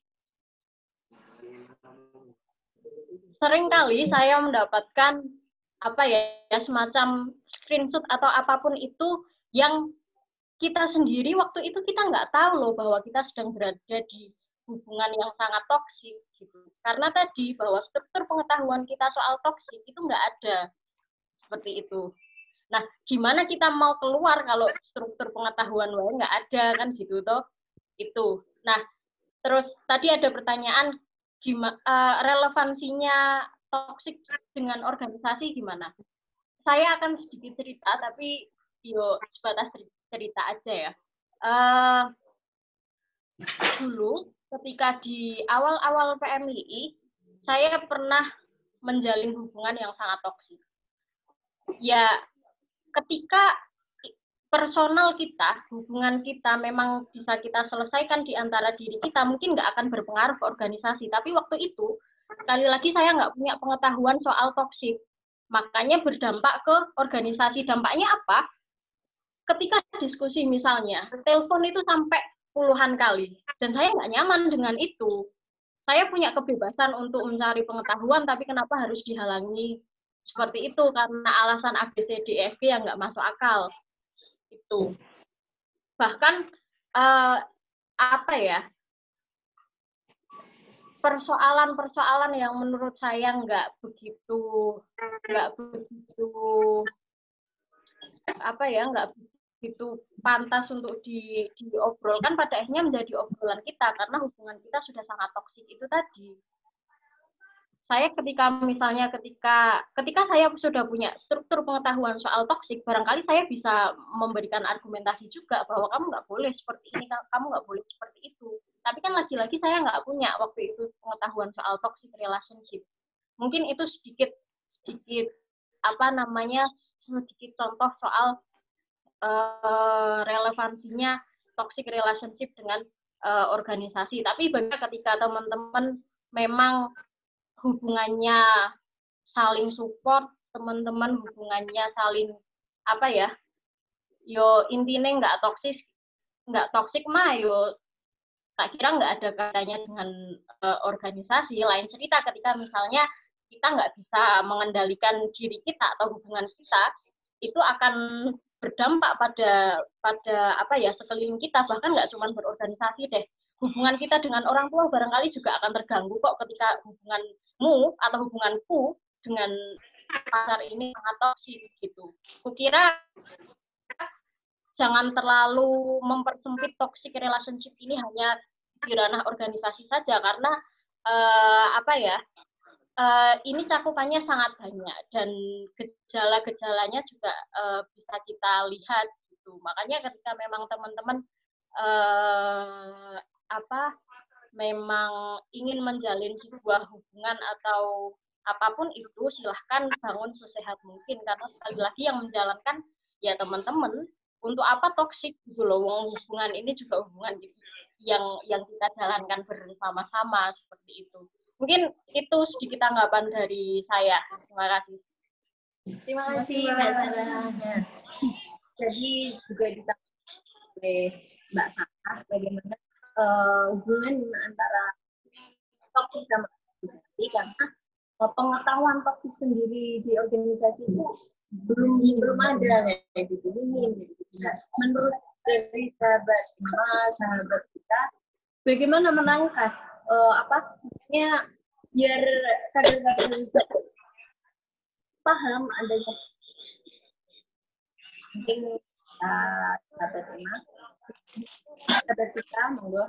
Sering kali saya mendapatkan apa ya, ya semacam screenshot atau apa pun itu yang kita sendiri waktu itu kita nggak tahu loh bahwa kita sedang berada di hubungan yang sangat toksik gitu. Karena tadi bahwa struktur pengetahuan kita soal toksik itu nggak ada seperti itu. Nah, gimana kita mau keluar kalau struktur pengetahuan wae nggak ada kan gitu toh? Itu. Nah, terus tadi ada pertanyaan gimana uh, eh, relevansinya toksik dengan organisasi gimana? Saya akan sedikit cerita tapi yo sebatas cerita aja ya. Uh, dulu ketika di awal-awal PMII, saya pernah menjalin hubungan yang sangat toksik. Ya, ketika personal kita, hubungan kita memang bisa kita selesaikan di antara diri kita, mungkin nggak akan berpengaruh ke organisasi. Tapi waktu itu, sekali lagi saya nggak punya pengetahuan soal toksik. Makanya berdampak ke organisasi. Dampaknya apa? Ketika diskusi misalnya, telepon itu sampai puluhan kali dan saya nggak nyaman dengan itu saya punya kebebasan untuk mencari pengetahuan tapi kenapa harus dihalangi seperti itu karena alasan ABCDFG yang nggak masuk akal. Itu. Bahkan uh, apa ya persoalan-persoalan yang menurut saya nggak begitu nggak begitu apa ya nggak itu pantas untuk di, diobrolkan pada akhirnya menjadi obrolan kita karena hubungan kita sudah sangat toksik. Itu tadi. Saya ketika misalnya ketika ketika saya sudah punya struktur pengetahuan soal toksik, barangkali saya bisa memberikan argumentasi juga bahwa kamu nggak boleh seperti ini, kamu nggak boleh seperti itu. Tapi kan lagi-lagi saya nggak punya waktu itu pengetahuan soal toxic relationship. Mungkin itu sedikit sedikit apa namanya sedikit contoh soal uh, relevansinya toxic relationship dengan uh, organisasi. Tapi banyak ketika teman-teman memang hubungannya saling support, teman-teman hubungannya saling apa ya? Yo intinya nggak toksik, nggak toksik mah yo tak kira nggak ada kaitannya dengan uh, organisasi. Lain cerita ketika misalnya kita nggak bisa mengendalikan diri kita atau hubungan kita, itu akan berdampak pada pada apa ya sekeliling kita bahkan nggak cuma berorganisasi deh hubungan kita dengan orang tua barangkali juga akan terganggu kok ketika hubunganmu atau hubunganku dengan pasar ini sangat toksik gitu. Kukira jangan terlalu mempersempit toxic relationship ini hanya di ranah organisasi saja karena uh, apa ya uh, ini cakupannya sangat banyak dan gejala-gejalanya juga uh, bisa kita lihat gitu. Makanya ketika memang teman-teman apa memang ingin menjalin sebuah hubungan atau apa pun itu silahkan bangun sesehat mungkin karena sekali lagi yang menjalankan ya teman-teman untuk apa toksik gitu loh hubungan ini juga hubungan gitu yang yang kita jalankan bersama-sama seperti itu Mungkin itu sedikit tanggapan dari saya. Terima kasih. Terima kasih Mbak Sarah. Jadi juga ditanggapi oleh Mbak Sarah bagaimana uh, hubungan antara topik sama organisasi karena uh, pengetahuan topik sendiri di organisasi itu belum belum ada kayak gitu. Nah, menurut dari sahabat mas sahabat kita, bagaimana menangkas uh, apa namanya biar kader-kader paham adanya mungkin uh, sahabat emak sahabat kita monggo.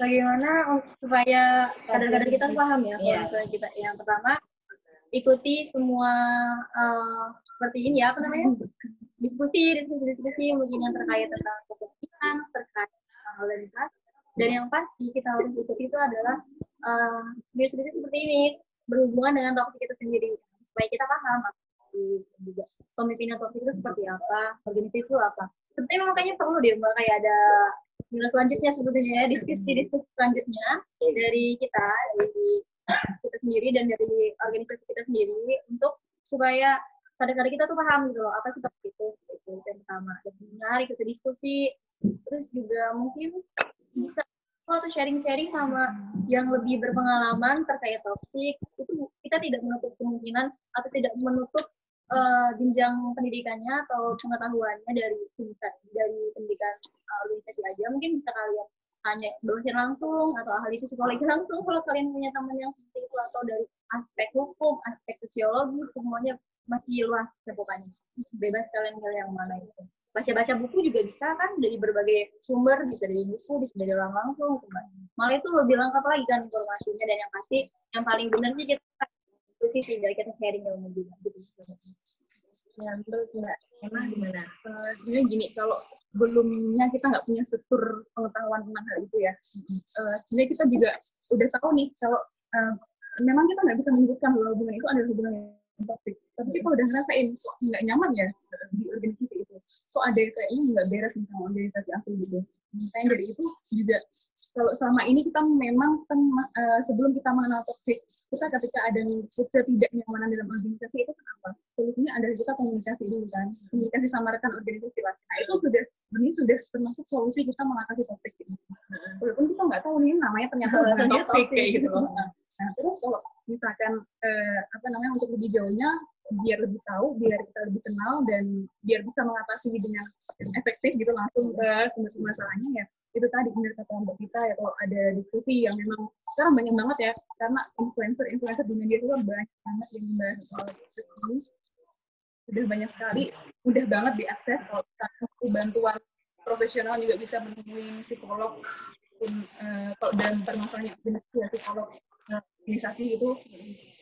Bagaimana supaya kader-kader kita paham ya yeah. kita yang pertama ikuti semua uh, seperti ini ya apa namanya? Diskusi diskusi diskusi mungkin yang terkait tentang kepentingan terkait organisasi dan yang pasti kita harus ikuti itu adalah uh, diskusi seperti ini berhubungan dengan topik kita sendiri supaya kita paham juga. Pemimpinan topik itu seperti apa? Organisasi itu apa? Sebenarnya makanya perlu deh kayak ada nilai selanjutnya sebetulnya ya. Diskusi diskusi selanjutnya dari kita dari kita sendiri dan dari organisasi kita sendiri untuk supaya kadang-kadang kita tuh paham gitu loh apa sih toxic itu itu yang pertama. Dan menarik kita diskusi. Terus juga mungkin bisa kalau tuh sharing-sharing sama yang lebih berpengalaman terkait toxic itu kita tidak menutup kemungkinan atau tidak menutup uh, jenjang pendidikannya atau pengetahuannya dari dari pendidikan uh, organisasi aja mungkin bisa kalian tanya dosen langsung atau ahli psikologi langsung kalau kalian punya teman yang seperti itu atau dari aspek hukum, aspek sosiologi semuanya masih luas cakupannya. Bebas kalian pilih yang mana itu. Baca-baca buku juga bisa kan dari berbagai sumber, bisa dari buku, bisa dari orang langsung. Malah itu lebih lengkap lagi kan informasinya dan yang pasti yang paling benar sih kita diskusi sih biar kita sharing ilmu juga gitu. Ya, menurut Mbak Emma gimana? Uh, sebenarnya gini, kalau sebelumnya kita nggak punya struktur pengetahuan tentang hal itu ya, uh, sebenarnya kita juga udah tahu nih kalau uh, memang kita nggak bisa menyebutkan bahwa hubungan itu adalah hubungan yang toxic. Tapi kita udah ngerasain kok nggak nyaman ya di organisasi itu. Kok ada kayaknya nggak beres sama organisasi aku gitu. Makanya dari itu juga kalau selama ini kita memang uh, sebelum kita mengenal toxic, kita ketika ada ketidaknyamanan dalam organisasi itu kenapa? Solusinya adalah kita komunikasi dulu kan, komunikasi sama rekan organisasi lah. Nah itu sudah ini sudah termasuk solusi kita mengatasi toxic ini. Walaupun kita nggak tahu nih namanya ternyata bukan toxic kayak gitu loh. Nah terus kalau misalkan uh, apa namanya untuk lebih jauhnya biar lebih tahu, biar kita lebih kenal dan biar bisa mengatasi dengan efektif gitu langsung ke sumber masalahnya ya itu tadi benar kata mbak kita ya kalau ada diskusi yang memang sekarang banyak banget ya karena influencer influencer di media itu banyak banget yang membahas soal ini. Sudah banyak sekali mudah banget diakses kalau kita bantuan profesional juga bisa menemui psikolog pun uh, kalau dalam permasalahan ya psikolog organisasi itu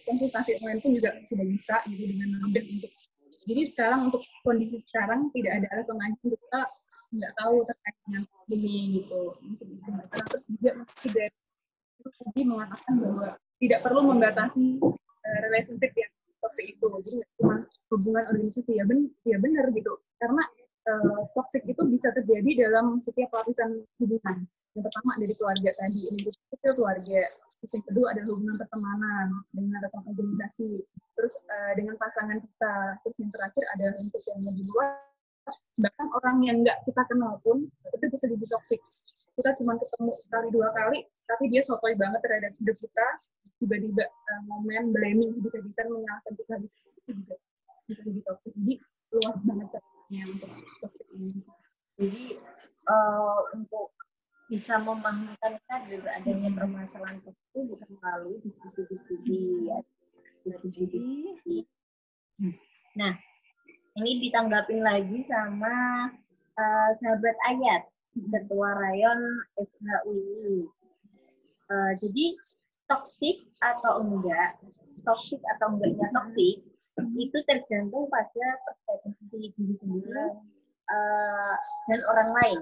konsultasi online pun juga sudah bisa gitu dengan mudah untuk jadi sekarang untuk kondisi sekarang tidak ada alasan lagi untuk kita nggak tahu terkait dengan ini gitu. Mungkin itu masalah terus juga itu tadi mengatakan bahwa tidak perlu membatasi uh, relationship yang toxic itu. Jadi nggak cuma hubungan organisasi. Ya ben ya benar gitu. Karena uh, toxic itu bisa terjadi dalam setiap lapisan hubungan. Yang pertama dari keluarga tadi ini itu keluarga. Terus yang kedua adalah hubungan pertemanan dengan rekan organisasi. Terus uh, dengan pasangan kita. Terus yang terakhir adalah untuk yang lebih luas bahkan orang yang nggak kita kenal pun itu bisa jadi toxic. Kita cuma ketemu sekali dua kali tapi dia sotoy banget terhadap hidup kita. Tiba-tiba uh, momen blaming bisa-bisa menyalahkan kita itu juga bisa jadi toxic. Jadi luas banget caranya untuk toxic ini. Jadi uh, untuk bisa memahamkan kader adanya permasalahan itu bukan melalui diskusi-diskusi ya diskusi-diskusi. Nah ini ditanggapin lagi sama uh, sahabat ayat ketua rayon FHUI. Uh, jadi toksik atau enggak, toksik atau enggaknya toksik itu tergantung pada persepsi diri sendiri uh, dan orang lain.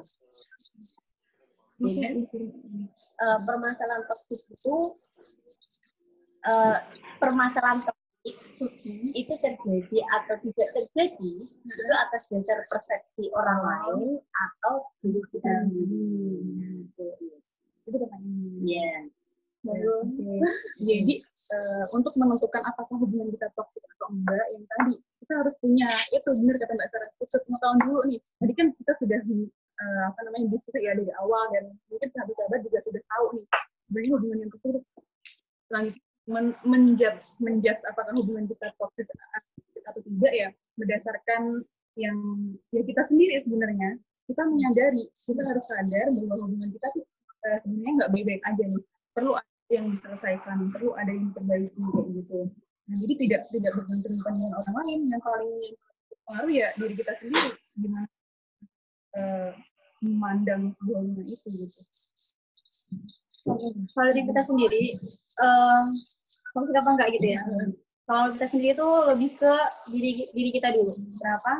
Uh, permasalahan toksik itu uh, permasalahan itu terjadi atau tidak terjadi itu atas dasar persepsi orang lain atau diri kita sendiri. Itu pertanyaannya. Iya. Jadi uh, untuk menentukan apakah hubungan kita toksik atau enggak, yang tadi kita harus punya itu benar kata Mbak Sarah, itu pengetahuan dulu nih. Tadi kan kita sudah uh, apa namanya diskusi ya dari awal dan mungkin sahabat-sahabat juga sudah tahu nih sebenarnya hubungan yang toksik men menjudge menjudge apakah hubungan kita toxic atau tidak ya berdasarkan yang ya kita sendiri sebenarnya. Kita menyadari kita harus sadar bahwa hubungan kita tuh uh, sebenarnya nggak baik-baik aja nih. Perlu ada yang diselesaikan perlu ada yang diperbaiki gitu. Nah jadi tidak tidak bergantung dengan orang lain. Yang paling pengaruh ya diri kita sendiri gimana uh, memandang sebuah itu gitu. Kalau diri kita sendiri um, toxic apa enggak gitu ya. Kalau kita sendiri itu lebih ke diri diri kita dulu. Kenapa?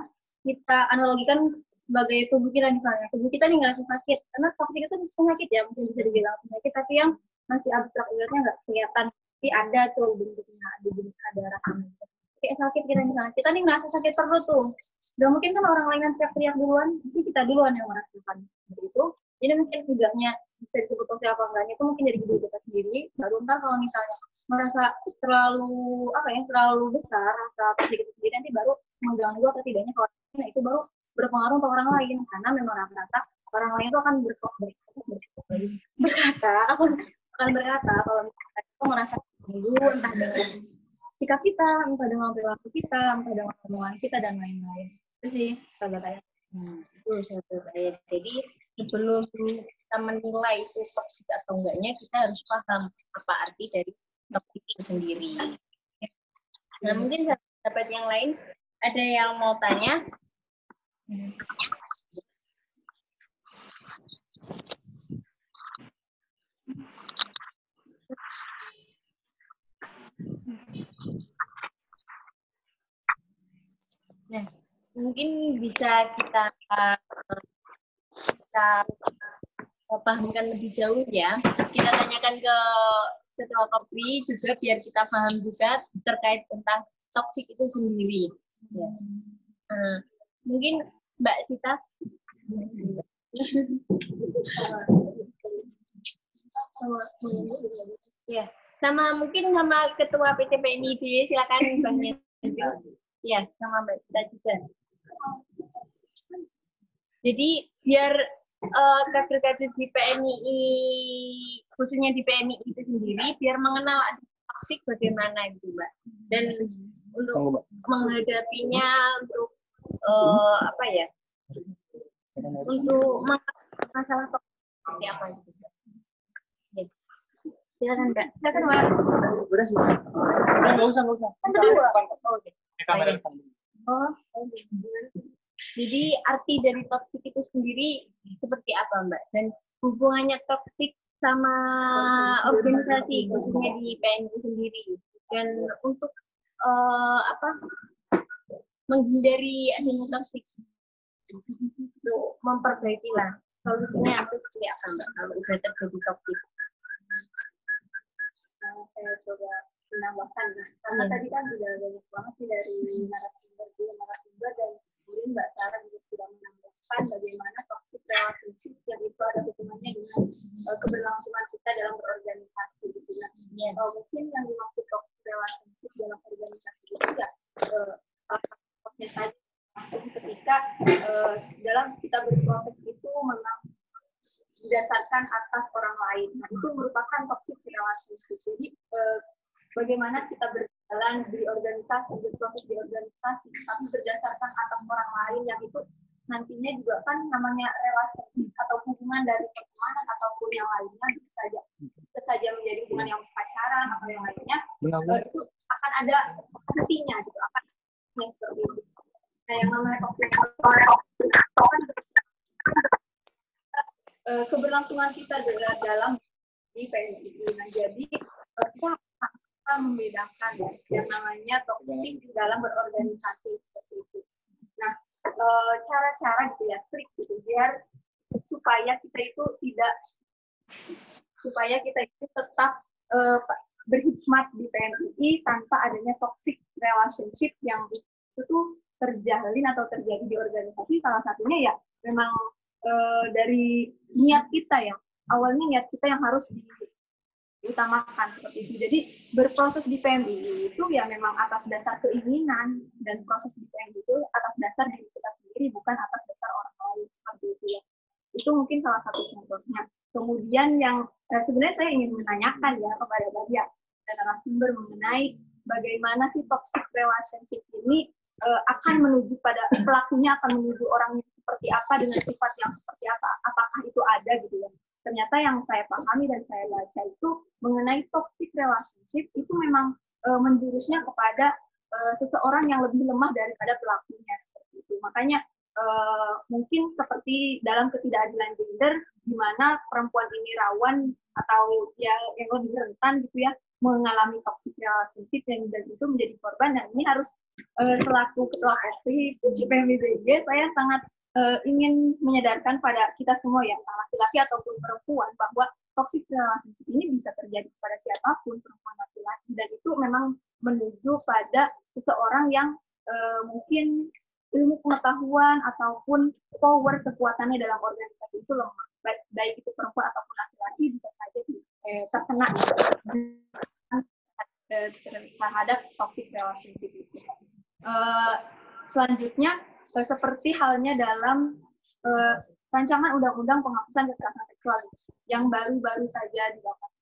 Kita analogikan sebagai tubuh kita misalnya. Tubuh kita nih ngerasa sakit. Karena toxic itu penyakit ya, mungkin bisa dibilang penyakit. Tapi yang masih abstrak ibaratnya nggak kelihatan. Tapi ada tuh bentuknya, ada bentuk ada rasanya. Kayak sakit kita misalnya. Kita nih ngerasa sakit perut tuh. Gak mungkin kan orang lain yang teriak-teriak duluan, tapi kita duluan yang merasakan. Seperti itu. Jadi mungkin tidaknya bisa disebut apa enggaknya itu mungkin dari diri kita sendiri. Baru ntar kalau misalnya merasa terlalu apa ya terlalu besar rasa toxic itu sendiri nanti baru mengganggu atau tidaknya kalau nah itu baru berpengaruh untuk orang lain karena memang rata-rata orang lain itu akan berkata berkata akan berkata kalau misalnya itu merasa terganggu entah dengan sikap kita entah dengan perilaku kita entah dengan omongan kita dan lain-lain itu sih sahabat saya Hmm, itu suatu saya. Jadi sebelum kita menilai itu toksik atau enggaknya, kita harus paham apa arti dari toksik itu sendiri. Nah, mungkin sahabat yang lain ada yang mau tanya? Nah, mungkin bisa kita kita pahamkan lebih jauh ya. Kita tanyakan ke ketua Kopri juga biar kita paham juga terkait tentang toksik itu sendiri. Ya. Nah, mungkin Mbak Cita. ya, sama mungkin sama ketua PCPNI silakan Bang Yandri. Ya, sama Mbak Cita juga. Jadi biar uh, kader-kader di PMI, khususnya di PMI itu sendiri, biar mengenal toksik bagaimana gitu Mbak. Dan untuk menghadapinya, untuk uh, apa ya, untuk masalah toksik seperti apa. Oke. Silakan Mbak. Silakan Mbak. Udah sih. Enggak usah, enggak usah. Kan kedua. Oh, oke. Kamera depan. Oh, Jadi arti dari toksik itu sendiri seperti apa Mbak? Dan hubungannya toksik sama organisasi khususnya di PNI sendiri dan untuk uh, apa menghindari adanya toksik untuk memperbaiki lah solusinya itu seperti apa Mbak kalau sudah terjadi toksik? Nah, saya coba menambahkan karena Hmm. tadi kan sudah banyak banget sih dari narasumber tapi berdasarkan atas orang lain yang itu nantinya juga kan namanya relasi atau hubungan dari pertemanan ataupun yang lainnya bisa saja bisa saja menjadi hubungan yang pacaran atau yang lainnya eh, itu akan ada hentinya gitu akan ya, seperti itu. Nah, yang namanya toxic kan keberlangsungan kita dalam, dalam di PNI. Nah, jadi eh, kita akan membedakan ya, yang namanya toxic di dalam berorganisasi seperti itu. Nah, eh, cara-cara gitu ya, trik gitu biar supaya kita itu tidak supaya kita itu tetap eh, berhikmat di PNI tanpa adanya toxic relationship yang itu tuh terjalin atau terjadi di organisasi. Salah satunya ya memang eh, dari niat kita ya. Awalnya niat kita yang harus di- diutamakan seperti itu. Jadi berproses di PMI itu ya memang atas dasar keinginan dan proses di PMI itu atas dasar diri kita sendiri bukan atas dasar orang lain seperti itu ya. Itu mungkin salah satu contohnya. Kemudian yang eh, sebenarnya saya ingin menanyakan ya kepada Badia dan narasumber mengenai bagaimana sih toxic relationship ini eh, akan menuju pada pelakunya akan menuju orang seperti apa dengan sifat yang seperti apa apakah itu ada gitu ya ternyata yang saya pahami dan saya baca itu mengenai toxic relationship itu memang eh, menjurusnya kepada eh, seseorang yang lebih lemah daripada pelakunya seperti itu. Makanya eh, mungkin seperti dalam ketidakadilan gender di mana perempuan ini rawan atau ya yang lebih rentan gitu ya mengalami toxic relationship yang dan itu menjadi korban. Dan ini harus eh, selaku ketua FP PMBBG saya sangat eh, ingin menyadarkan pada kita semua ya laki-laki ataupun perempuan bahwa toxic relationship ini bisa terjadi kepada siapa pun perempuan laki-laki. Dan itu memang menuju pada seseorang yang eh, mungkin ilmu pengetahuan ataupun power kekuatannya dalam organisasi itu lemah. Baik, baik itu perempuan ataupun laki-laki bisa saja eh, terkena terhadap toxic relationship itu. Eh, selanjutnya seperti halnya dalam eh, rancangan undang-undang penghapusan kekerasan seksual yang baru-baru saja dilakukan.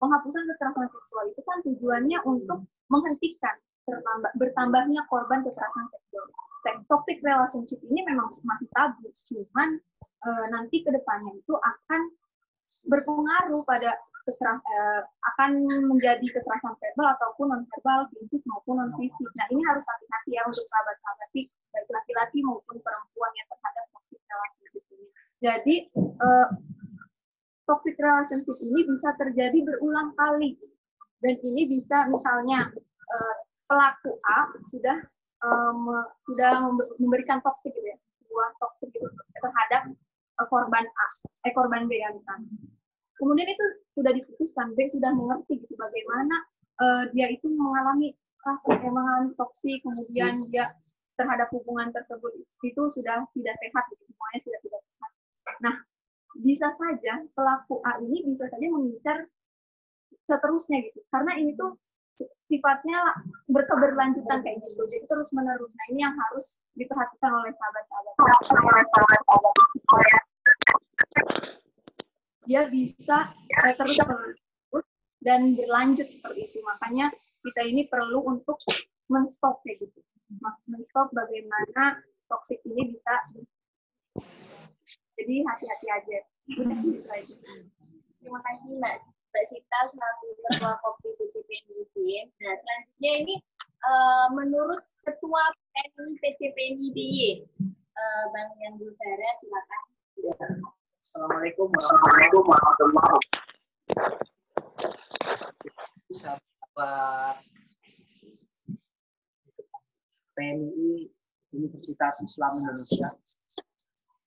Penghapusan kekerasan seksual itu kan tujuannya untuk menghentikan bertambah, bertambahnya korban kekerasan seksual. Toxic relationship ini memang masih tabu, cuman eh, nanti ke depannya itu akan berpengaruh pada eh, akan menjadi kekerasan verbal ataupun non verbal, fisik maupun non fisik. Nah ini harus hati-hati ya untuk sahabat-sahabat baik laki-laki maupun perempuan yang terhadap toxic relationship ini. Jadi eh, toxic relationship ini bisa terjadi berulang kali dan ini bisa misalnya eh, pelaku A sudah um, sudah memberikan toxic gitu ya, sebuah toxic gitu terhadap uh, korban A, eh korban B ya misalnya kemudian itu sudah diputuskan B sudah mengerti gitu bagaimana uh, dia itu mengalami rasa eh, mengalami toksik kemudian dia terhadap hubungan tersebut itu sudah tidak sehat gitu semuanya sudah tidak sehat. Nah bisa saja pelaku A ini bisa saja mengincar seterusnya gitu karena ini tuh sifatnya berkeberlanjutan kayak gitu jadi terus menerus nah ini yang harus diperhatikan oleh sahabat-sahabat dia bisa uh, terus dan berlanjut seperti itu. Makanya kita ini perlu untuk menstop kayak gitu. Menstop bagaimana toksik ini bisa jadi hati-hati gitu aja. Terima kasih Mbak Mbak Sita selaku Ketua Kopi PCPNI. Nah selanjutnya ini uh, menurut Ketua PCPNI DIY, uh, Bang Yang Gulbara, silakan. Assalamualaikum warahmatullahi wabarakatuh. PNI Universitas Islam Indonesia.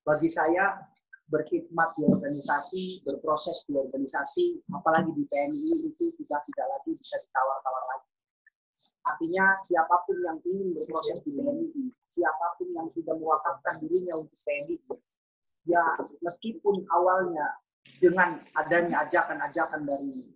Bagi saya berkhidmat di organisasi, berproses di organisasi, apalagi di PNI itu sudah tidak lagi bisa ditawar-tawar lagi. Artinya siapa pun yang ingin berproses di PNI, siapa pun yang sudah mewakafkan dirinya untuk PNI, ya meskipun awalnya dengan adanya ajakan-ajakan dari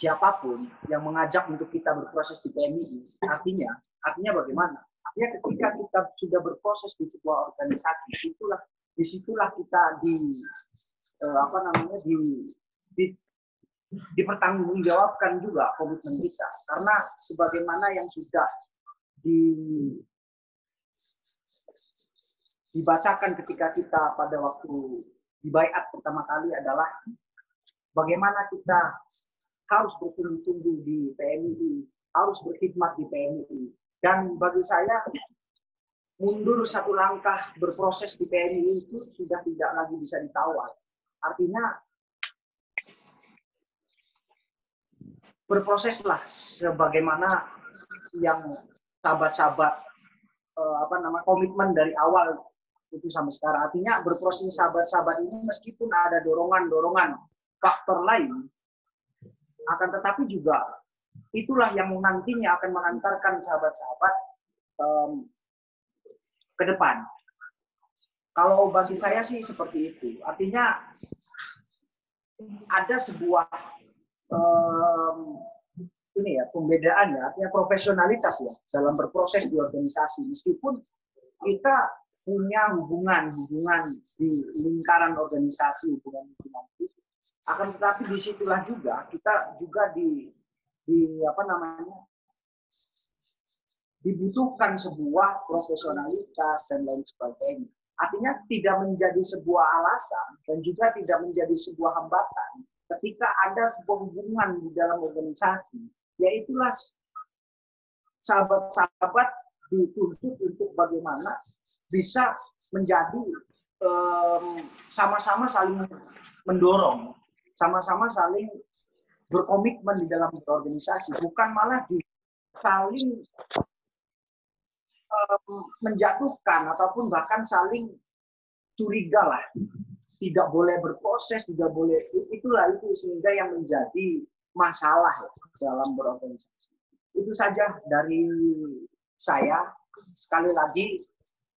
siapa pun yang mengajak untuk kita berproses di PMI, artinya artinya bagaimana? Artinya ketika kita sudah berproses di sebuah organisasi, itulah di situlah kita di eh, apa namanya di, di dipertanggungjawabkan juga komitmen kita karena sebagaimana yang sudah di dibacakan ketika kita pada waktu dibaiat pertama kali adalah bagaimana kita harus bersungguh-sungguh di PMI, harus berkhidmat di PMI. Dan bagi saya, mundur satu langkah berproses di PMI itu sudah tidak lagi bisa ditawar. Artinya, berproseslah sebagaimana yang sahabat-sahabat eh, apa nama komitmen dari awal itu sampai sekarang. Artinya berproses sahabat-sahabat ini meskipun ada dorongan-dorongan faktor lain, akan tetapi juga itulah yang nantinya akan mengantarkan sahabat-sahabat um, ke depan. Kalau bagi saya sih seperti itu. Artinya ada sebuah um, ini ya pembedaan ya, artinya profesionalitas ya dalam berproses di organisasi. Meskipun kita punya hubungan-hubungan di lingkaran organisasi, hubungan-hubungan itu. Akan tetapi di situlah juga kita juga di di apa namanya dibutuhkan sebuah profesionalitas dan lain sebagainya. Artinya tidak menjadi sebuah alasan dan juga tidak menjadi sebuah hambatan ketika ada sebuah hubungan di dalam organisasi, yaitulah sahabat-sahabat dituntut untuk bagaimana bisa menjadi sama-sama um, saling mendorong, sama-sama saling berkomitmen di dalam organisasi, bukan malah di saling um, menjatuhkan ataupun bahkan saling curiga lah, tidak boleh berproses, tidak boleh itulah itu sehingga yang menjadi masalah dalam berorganisasi. Itu saja dari saya. Sekali lagi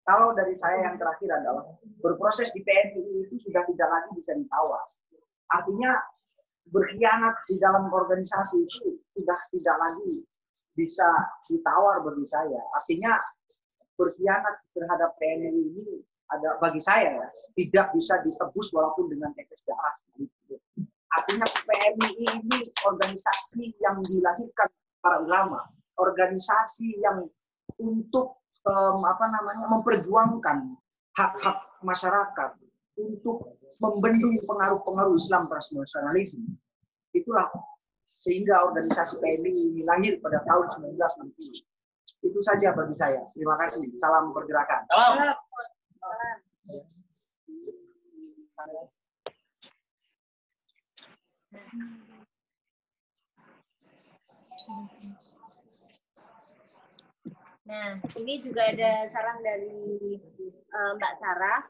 kalau dari saya yang terakhir adalah berproses di PNI itu sudah tidak lagi bisa ditawar. Artinya berkhianat di dalam organisasi itu sudah tidak lagi bisa ditawar bagi saya. Artinya berkhianat terhadap TNI ini ada bagi saya ya, tidak bisa ditebus walaupun dengan tetes darah. Artinya PMI ini organisasi yang dilahirkan para ulama, organisasi yang untuk um, apa namanya memperjuangkan hak-hak masyarakat untuk membendung pengaruh-pengaruh Islam transnasionalisme. Itulah sehingga organisasi PMI ini lahir pada tahun 1960. Itu saja bagi saya. Terima kasih. Salam pergerakan. Salam. Nah, ini juga ada saran dari uh, Mbak Sarah.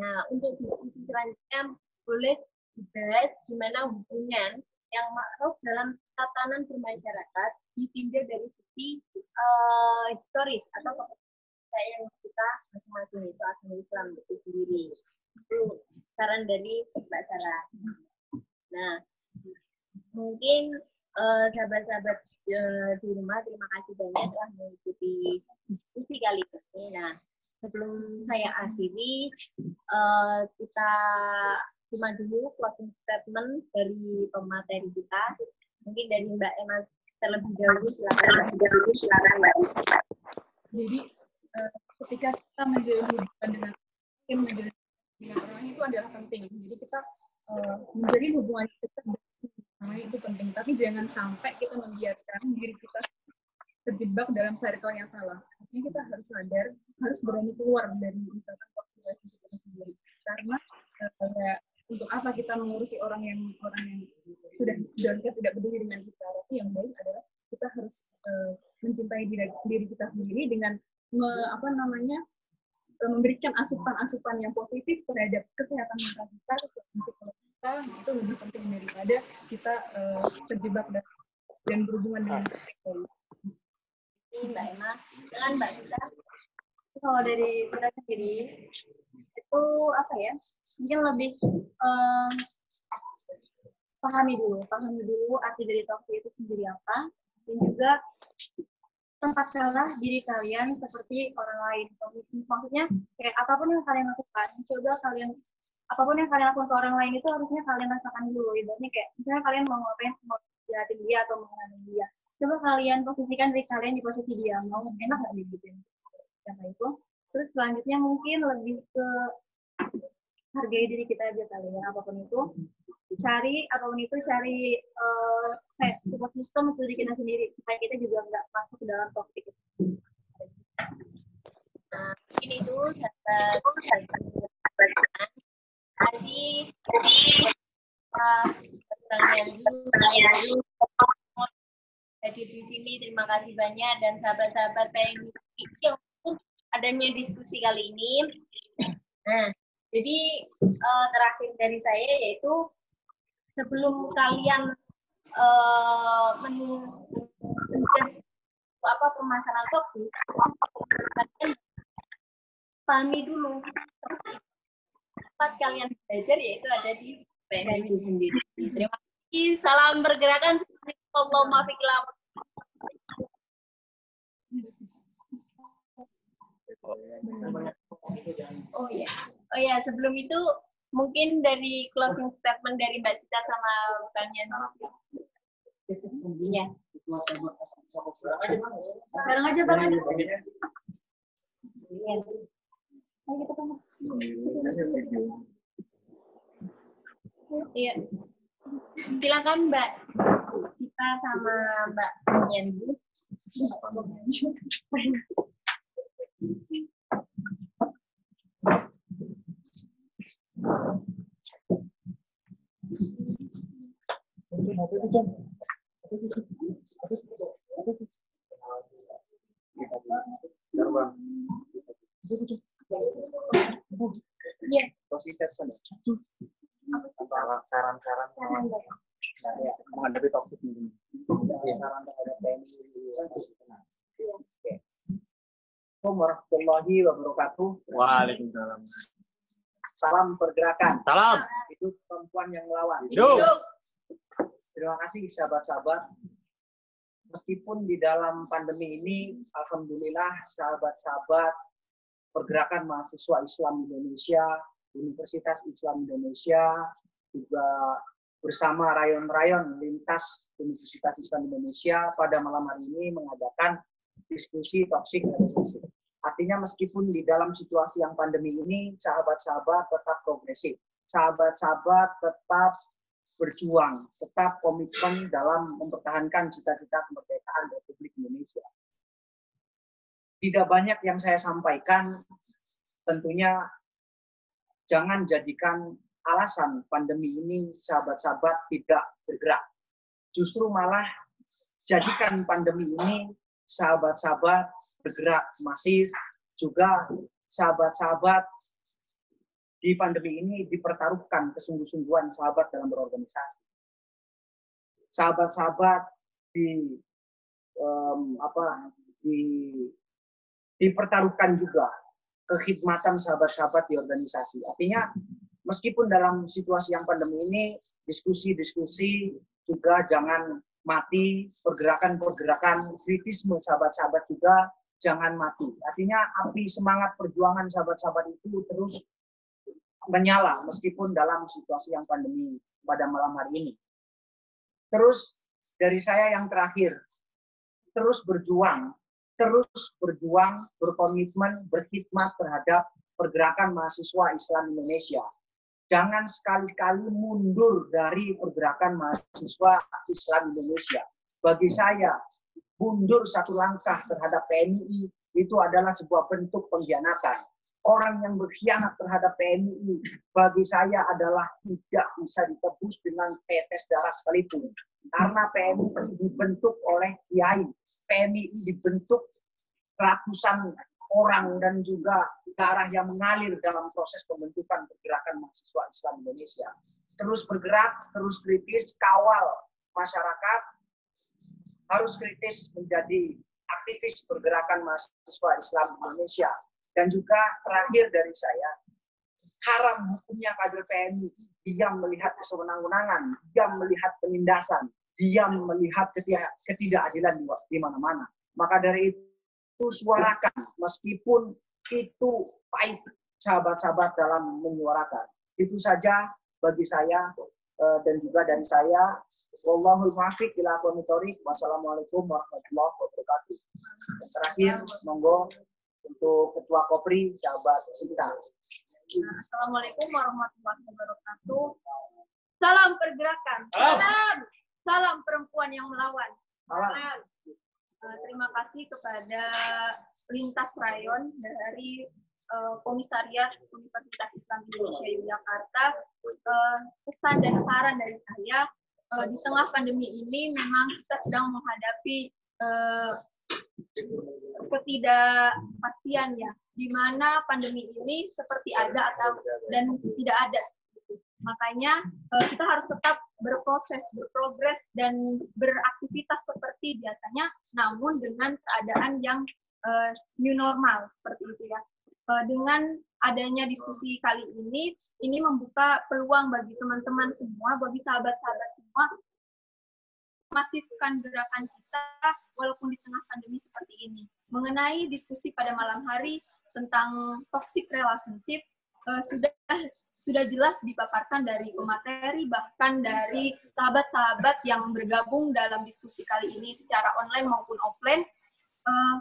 Nah, untuk diskusi selanjutnya boleh dibahas gimana hubungan yang makruh dalam tatanan bermasyarakat ditinjau dari sisi uh, historis atau yang kita masing-masing itu asal Islam itu sendiri. Itu saran dari Mbak Sarah. Nah, mungkin sahabat-sahabat uh, di rumah terima kasih banyak telah mengikuti diskusi kali ini. Nah, sebelum saya akhiri, uh, kita cuma dulu closing statement dari pemateri kita. Mungkin dari Mbak Emma terlebih dahulu silakan. Terlebih dahulu silakan Mbak. Jadi uh, ketika kita menjalin hubungan dengan menjalin dengan orang itu adalah penting. Jadi kita uh, menjalin hubungan kita dengan itu penting. Tapi jangan sampai kita membiarkan diri kita terjebak dalam circle yang salah. Artinya kita harus sadar, harus berani keluar dari misalkan populasi kita sendiri. Karena uh, untuk apa kita mengurusi orang yang orang yang sudah dan kita tidak peduli dengan kita. Tapi yang baik adalah kita harus uh, mencintai diri, diri kita sendiri dengan me, apa namanya memberikan asupan-asupan yang positif terhadap kesehatan mental kita, kesehatan psikologis kita, nah, itu lebih penting daripada kita uh, terjebak dan, dan berhubungan dengan ini Mbak Emma, dengan Mbak Kita, kalau dari kita sendiri itu apa ya? Mungkin lebih um, pahami dulu, pahami dulu arti dari toxic itu sendiri apa, dan juga tempatkanlah diri kalian seperti orang lain. Maksudnya kayak apa pun yang kalian lakukan, coba kalian apa pun yang kalian lakukan ke orang lain itu harusnya kalian rasakan dulu. Ibaratnya kayak misalnya kalian mau ngapain, mau jahatin dia atau mau dia. Coba kalian posisikan diri kalian di posisi dia. Mau enak nggak gitu? Kayak itu. Terus selanjutnya mungkin lebih ke hargai diri kita aja kali ya apa pun itu cari apa pun itu cari uh, kayak support system untuk diri kita sendiri supaya kita juga nggak masuk ke dalam toxic nah ini tuh kasih jadi di sini. Terima kasih banyak dan sahabat-sahabat yang adanya diskusi kali ini. Nah jadi uh, terakhir dari saya yaitu sebelum kalian uh, apa permasalahan topik, kalian pahami dulu tempat kalian belajar yaitu ada di PNI sendiri. Terima kasih. Salam bergerakan. Allahumma fiqlah. Oh ya. Oh ya, sebelum itu mungkin dari closing statement dari Mbak Cita sama Bang Iya. Bareng aja, bareng aja. Iya. Iya. Silakan Mbak kita sama Mbak Yanji. Iya. Saran-saran ya, menghadapi topik ini. Ya, saran terhadap TNI. Oke. Assalamualaikum warahmatullahi wabarakatuh. Waalaikumsalam. Salam pergerakan. Salam. Itu perempuan yang melawan. Hidup. Terima kasih sahabat-sahabat. meskipun di dalam pandemi ini, alhamdulillah sahabat-sahabat pergerakan mahasiswa Islam Indonesia, Universitas Islam Indonesia, juga bersama rayon-rayon lintas Universitas Islam Indonesia pada malam hari ini mengadakan diskusi toxic relationship. Artinya meskipun di dalam situasi yang pandemi ini, sahabat-sahabat tetap progresif. Sahabat-sahabat tetap berjuang, tetap komitmen dalam mempertahankan cita-cita kemerdekaan Republik Indonesia. Tidak banyak yang saya sampaikan, tentunya jangan jadikan alasan pandemi ini sahabat-sahabat tidak bergerak. Justru malah jadikan pandemi ini sahabat-sahabat bergerak masif, juga sahabat-sahabat di pandemi ini dipertaruhkan kesungguh-sungguhan sahabat dalam berorganisasi. Sahabat-sahabat di um, apa di dipertaruhkan juga kekhidmatan sahabat-sahabat di organisasi. Artinya meskipun dalam situasi yang pandemi ini diskusi-diskusi juga jangan mati, pergerakan-pergerakan kritisme sahabat-sahabat juga jangan mati. Artinya api semangat perjuangan sahabat-sahabat itu terus menyala meskipun dalam situasi yang pandemi pada malam hari ini. Terus dari saya yang terakhir, terus berjuang, terus berjuang, berkomitmen, berkhidmat terhadap pergerakan mahasiswa Islam Indonesia jangan sekali-kali mundur dari pergerakan mahasiswa Islam Indonesia. Bagi saya, mundur satu langkah terhadap PNI itu adalah sebuah bentuk pengkhianatan. Orang yang berkhianat terhadap PNI bagi saya adalah tidak bisa ditebus dengan tetes darah sekalipun. Karena PNI dibentuk oleh kiai, PNI dibentuk ratusan orang dan juga darah yang mengalir dalam proses pembentukan pergerakan mahasiswa Islam Indonesia. Terus bergerak, terus kritis, kawal masyarakat, harus kritis menjadi aktivis pergerakan mahasiswa Islam Indonesia. Dan juga terakhir dari saya, haram hukumnya kader PNI diam melihat kesewenang-wenangan, diam melihat penindasan, diam melihat ketidakadilan di mana-mana. Maka dari itu suarakan meskipun itu pahit sahabat-sahabat dalam menyuarakan. Itu saja bagi saya eh, dan juga dari saya. Wallahul muwaffiq ila Wassalamualaikum warahmatullahi wabarakatuh. Dan terakhir, monggo untuk Ketua Kopri, sahabat Sinta. Assalamualaikum warahmatullahi wabarakatuh. Salam pergerakan. Salam. Salam perempuan yang melawan. Salam. Uh, terima kasih kepada lintas rayon dari uh, Komisariat Universitas Islam Indonesia Yogyakarta. Uh, pesan dan saran dari saya uh, di tengah pandemi ini memang kita sedang menghadapi uh, ketidakpastian ya, di mana pandemi ini seperti ada atau dan tidak ada Makanya uh, kita harus tetap berproses, berprogres dan beraktivitas seperti biasanya, namun dengan keadaan yang uh, new normal seperti itu ya. Uh, dengan adanya diskusi kali ini, ini membuka peluang bagi teman-teman semua, bagi sahabat-sahabat semua, masifkan gerakan kita walaupun di tengah pandemi seperti ini. Mengenai diskusi pada malam hari tentang toxic relationship, uh, sudah sudah jelas dipaparkan dari pemateri bahkan dari sahabat-sahabat yang bergabung dalam diskusi kali ini secara online maupun offline. Uh,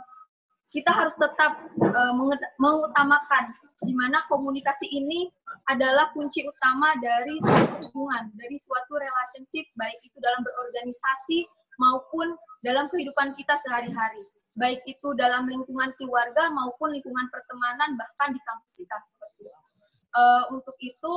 kita harus tetap uh, mengutamakan di mana komunikasi ini adalah kunci utama dari suatu hubungan, dari suatu relationship baik itu dalam berorganisasi maupun dalam kehidupan kita sehari-hari. Baik itu dalam lingkungan keluarga maupun lingkungan pertemanan bahkan di kampus kita seperti itu. Uh, untuk itu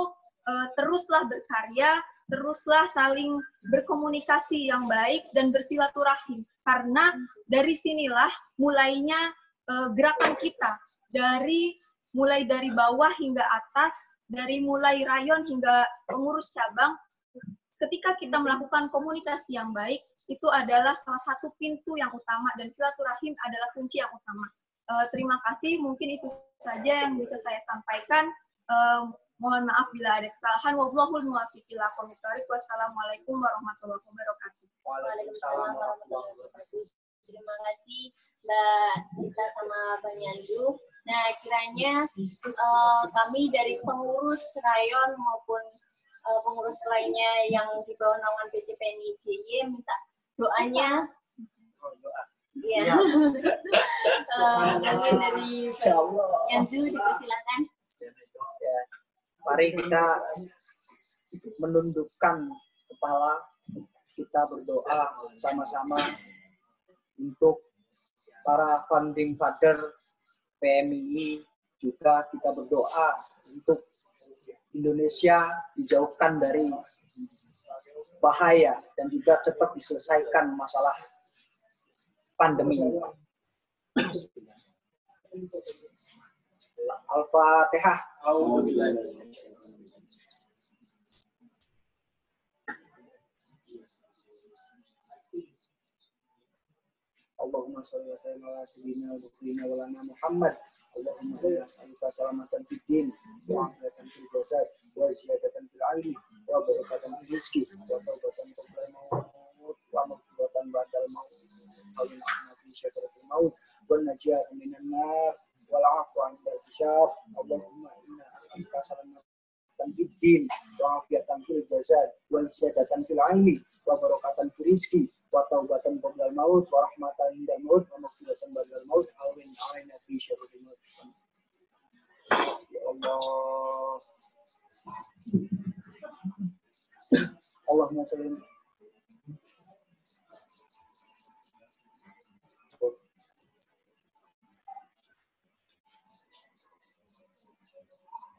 uh, teruslah berkarya, teruslah saling berkomunikasi yang baik dan bersilaturahim. Karena dari sinilah mulainya uh, gerakan kita. Dari mulai dari bawah hingga atas, dari mulai rayon hingga pengurus cabang ketika kita melakukan komunikasi yang baik, itu adalah salah satu pintu yang utama dan silaturahim adalah kunci yang utama. Uh, terima kasih, mungkin itu saja yang bisa saya sampaikan. Uh, mohon maaf bila ada kesalahan. Wallahul muwaffiq ila Wassalamualaikum warahmatullahi wabarakatuh. Waalaikumsalam warahmatullahi wabarakatuh. Terima kasih Mbak Dita sama Bang Yandu. Nah, kiranya eh, kami dari pengurus rayon maupun eh, pengurus lainnya yang di bawah naungan PCPNI JY minta doanya. Oh, doa. Iya. Iya. Eh, mungkin dari Allah. Yandu dipersilakan. Ya. Mari kita menundukkan kepala, kita berdoa sama-sama untuk para founding father PMI juga kita berdoa untuk Indonesia dijauhkan dari bahaya dan juga cepat diselesaikan masalah pandemi ini. Al-Fatihah. Allahumma sholli wa sallim ala sayyidina wa sayyidina wa lana Muhammad. Allahumma inna nas'aluka salamatan fid din wa afiyatan fil jasad wa ziyadatan fil ilmi wa barakatan fil rizqi wa tawbatan qabla al-maut wa maghfiratan maut. Maut wa salamatan fid din wa afiyatan fil jasad wa ziyadatan fil ilmi wa barakatan fil rizqi wa taubatan qabla maut wa rahmatan inda maut wa maghfiratan ba'da maut awin alaina fi syarril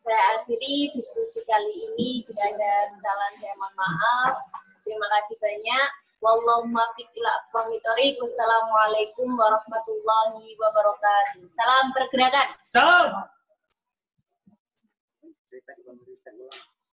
saya akhiri diskusi kali ini. Jika ada kesalahan, saya mohon maaf. Terima kasih banyak. Wallahumma ila aqwamit thoriq. Wassalamualaikum warahmatullahi wabarakatuh. Salam pergerakan. Salam.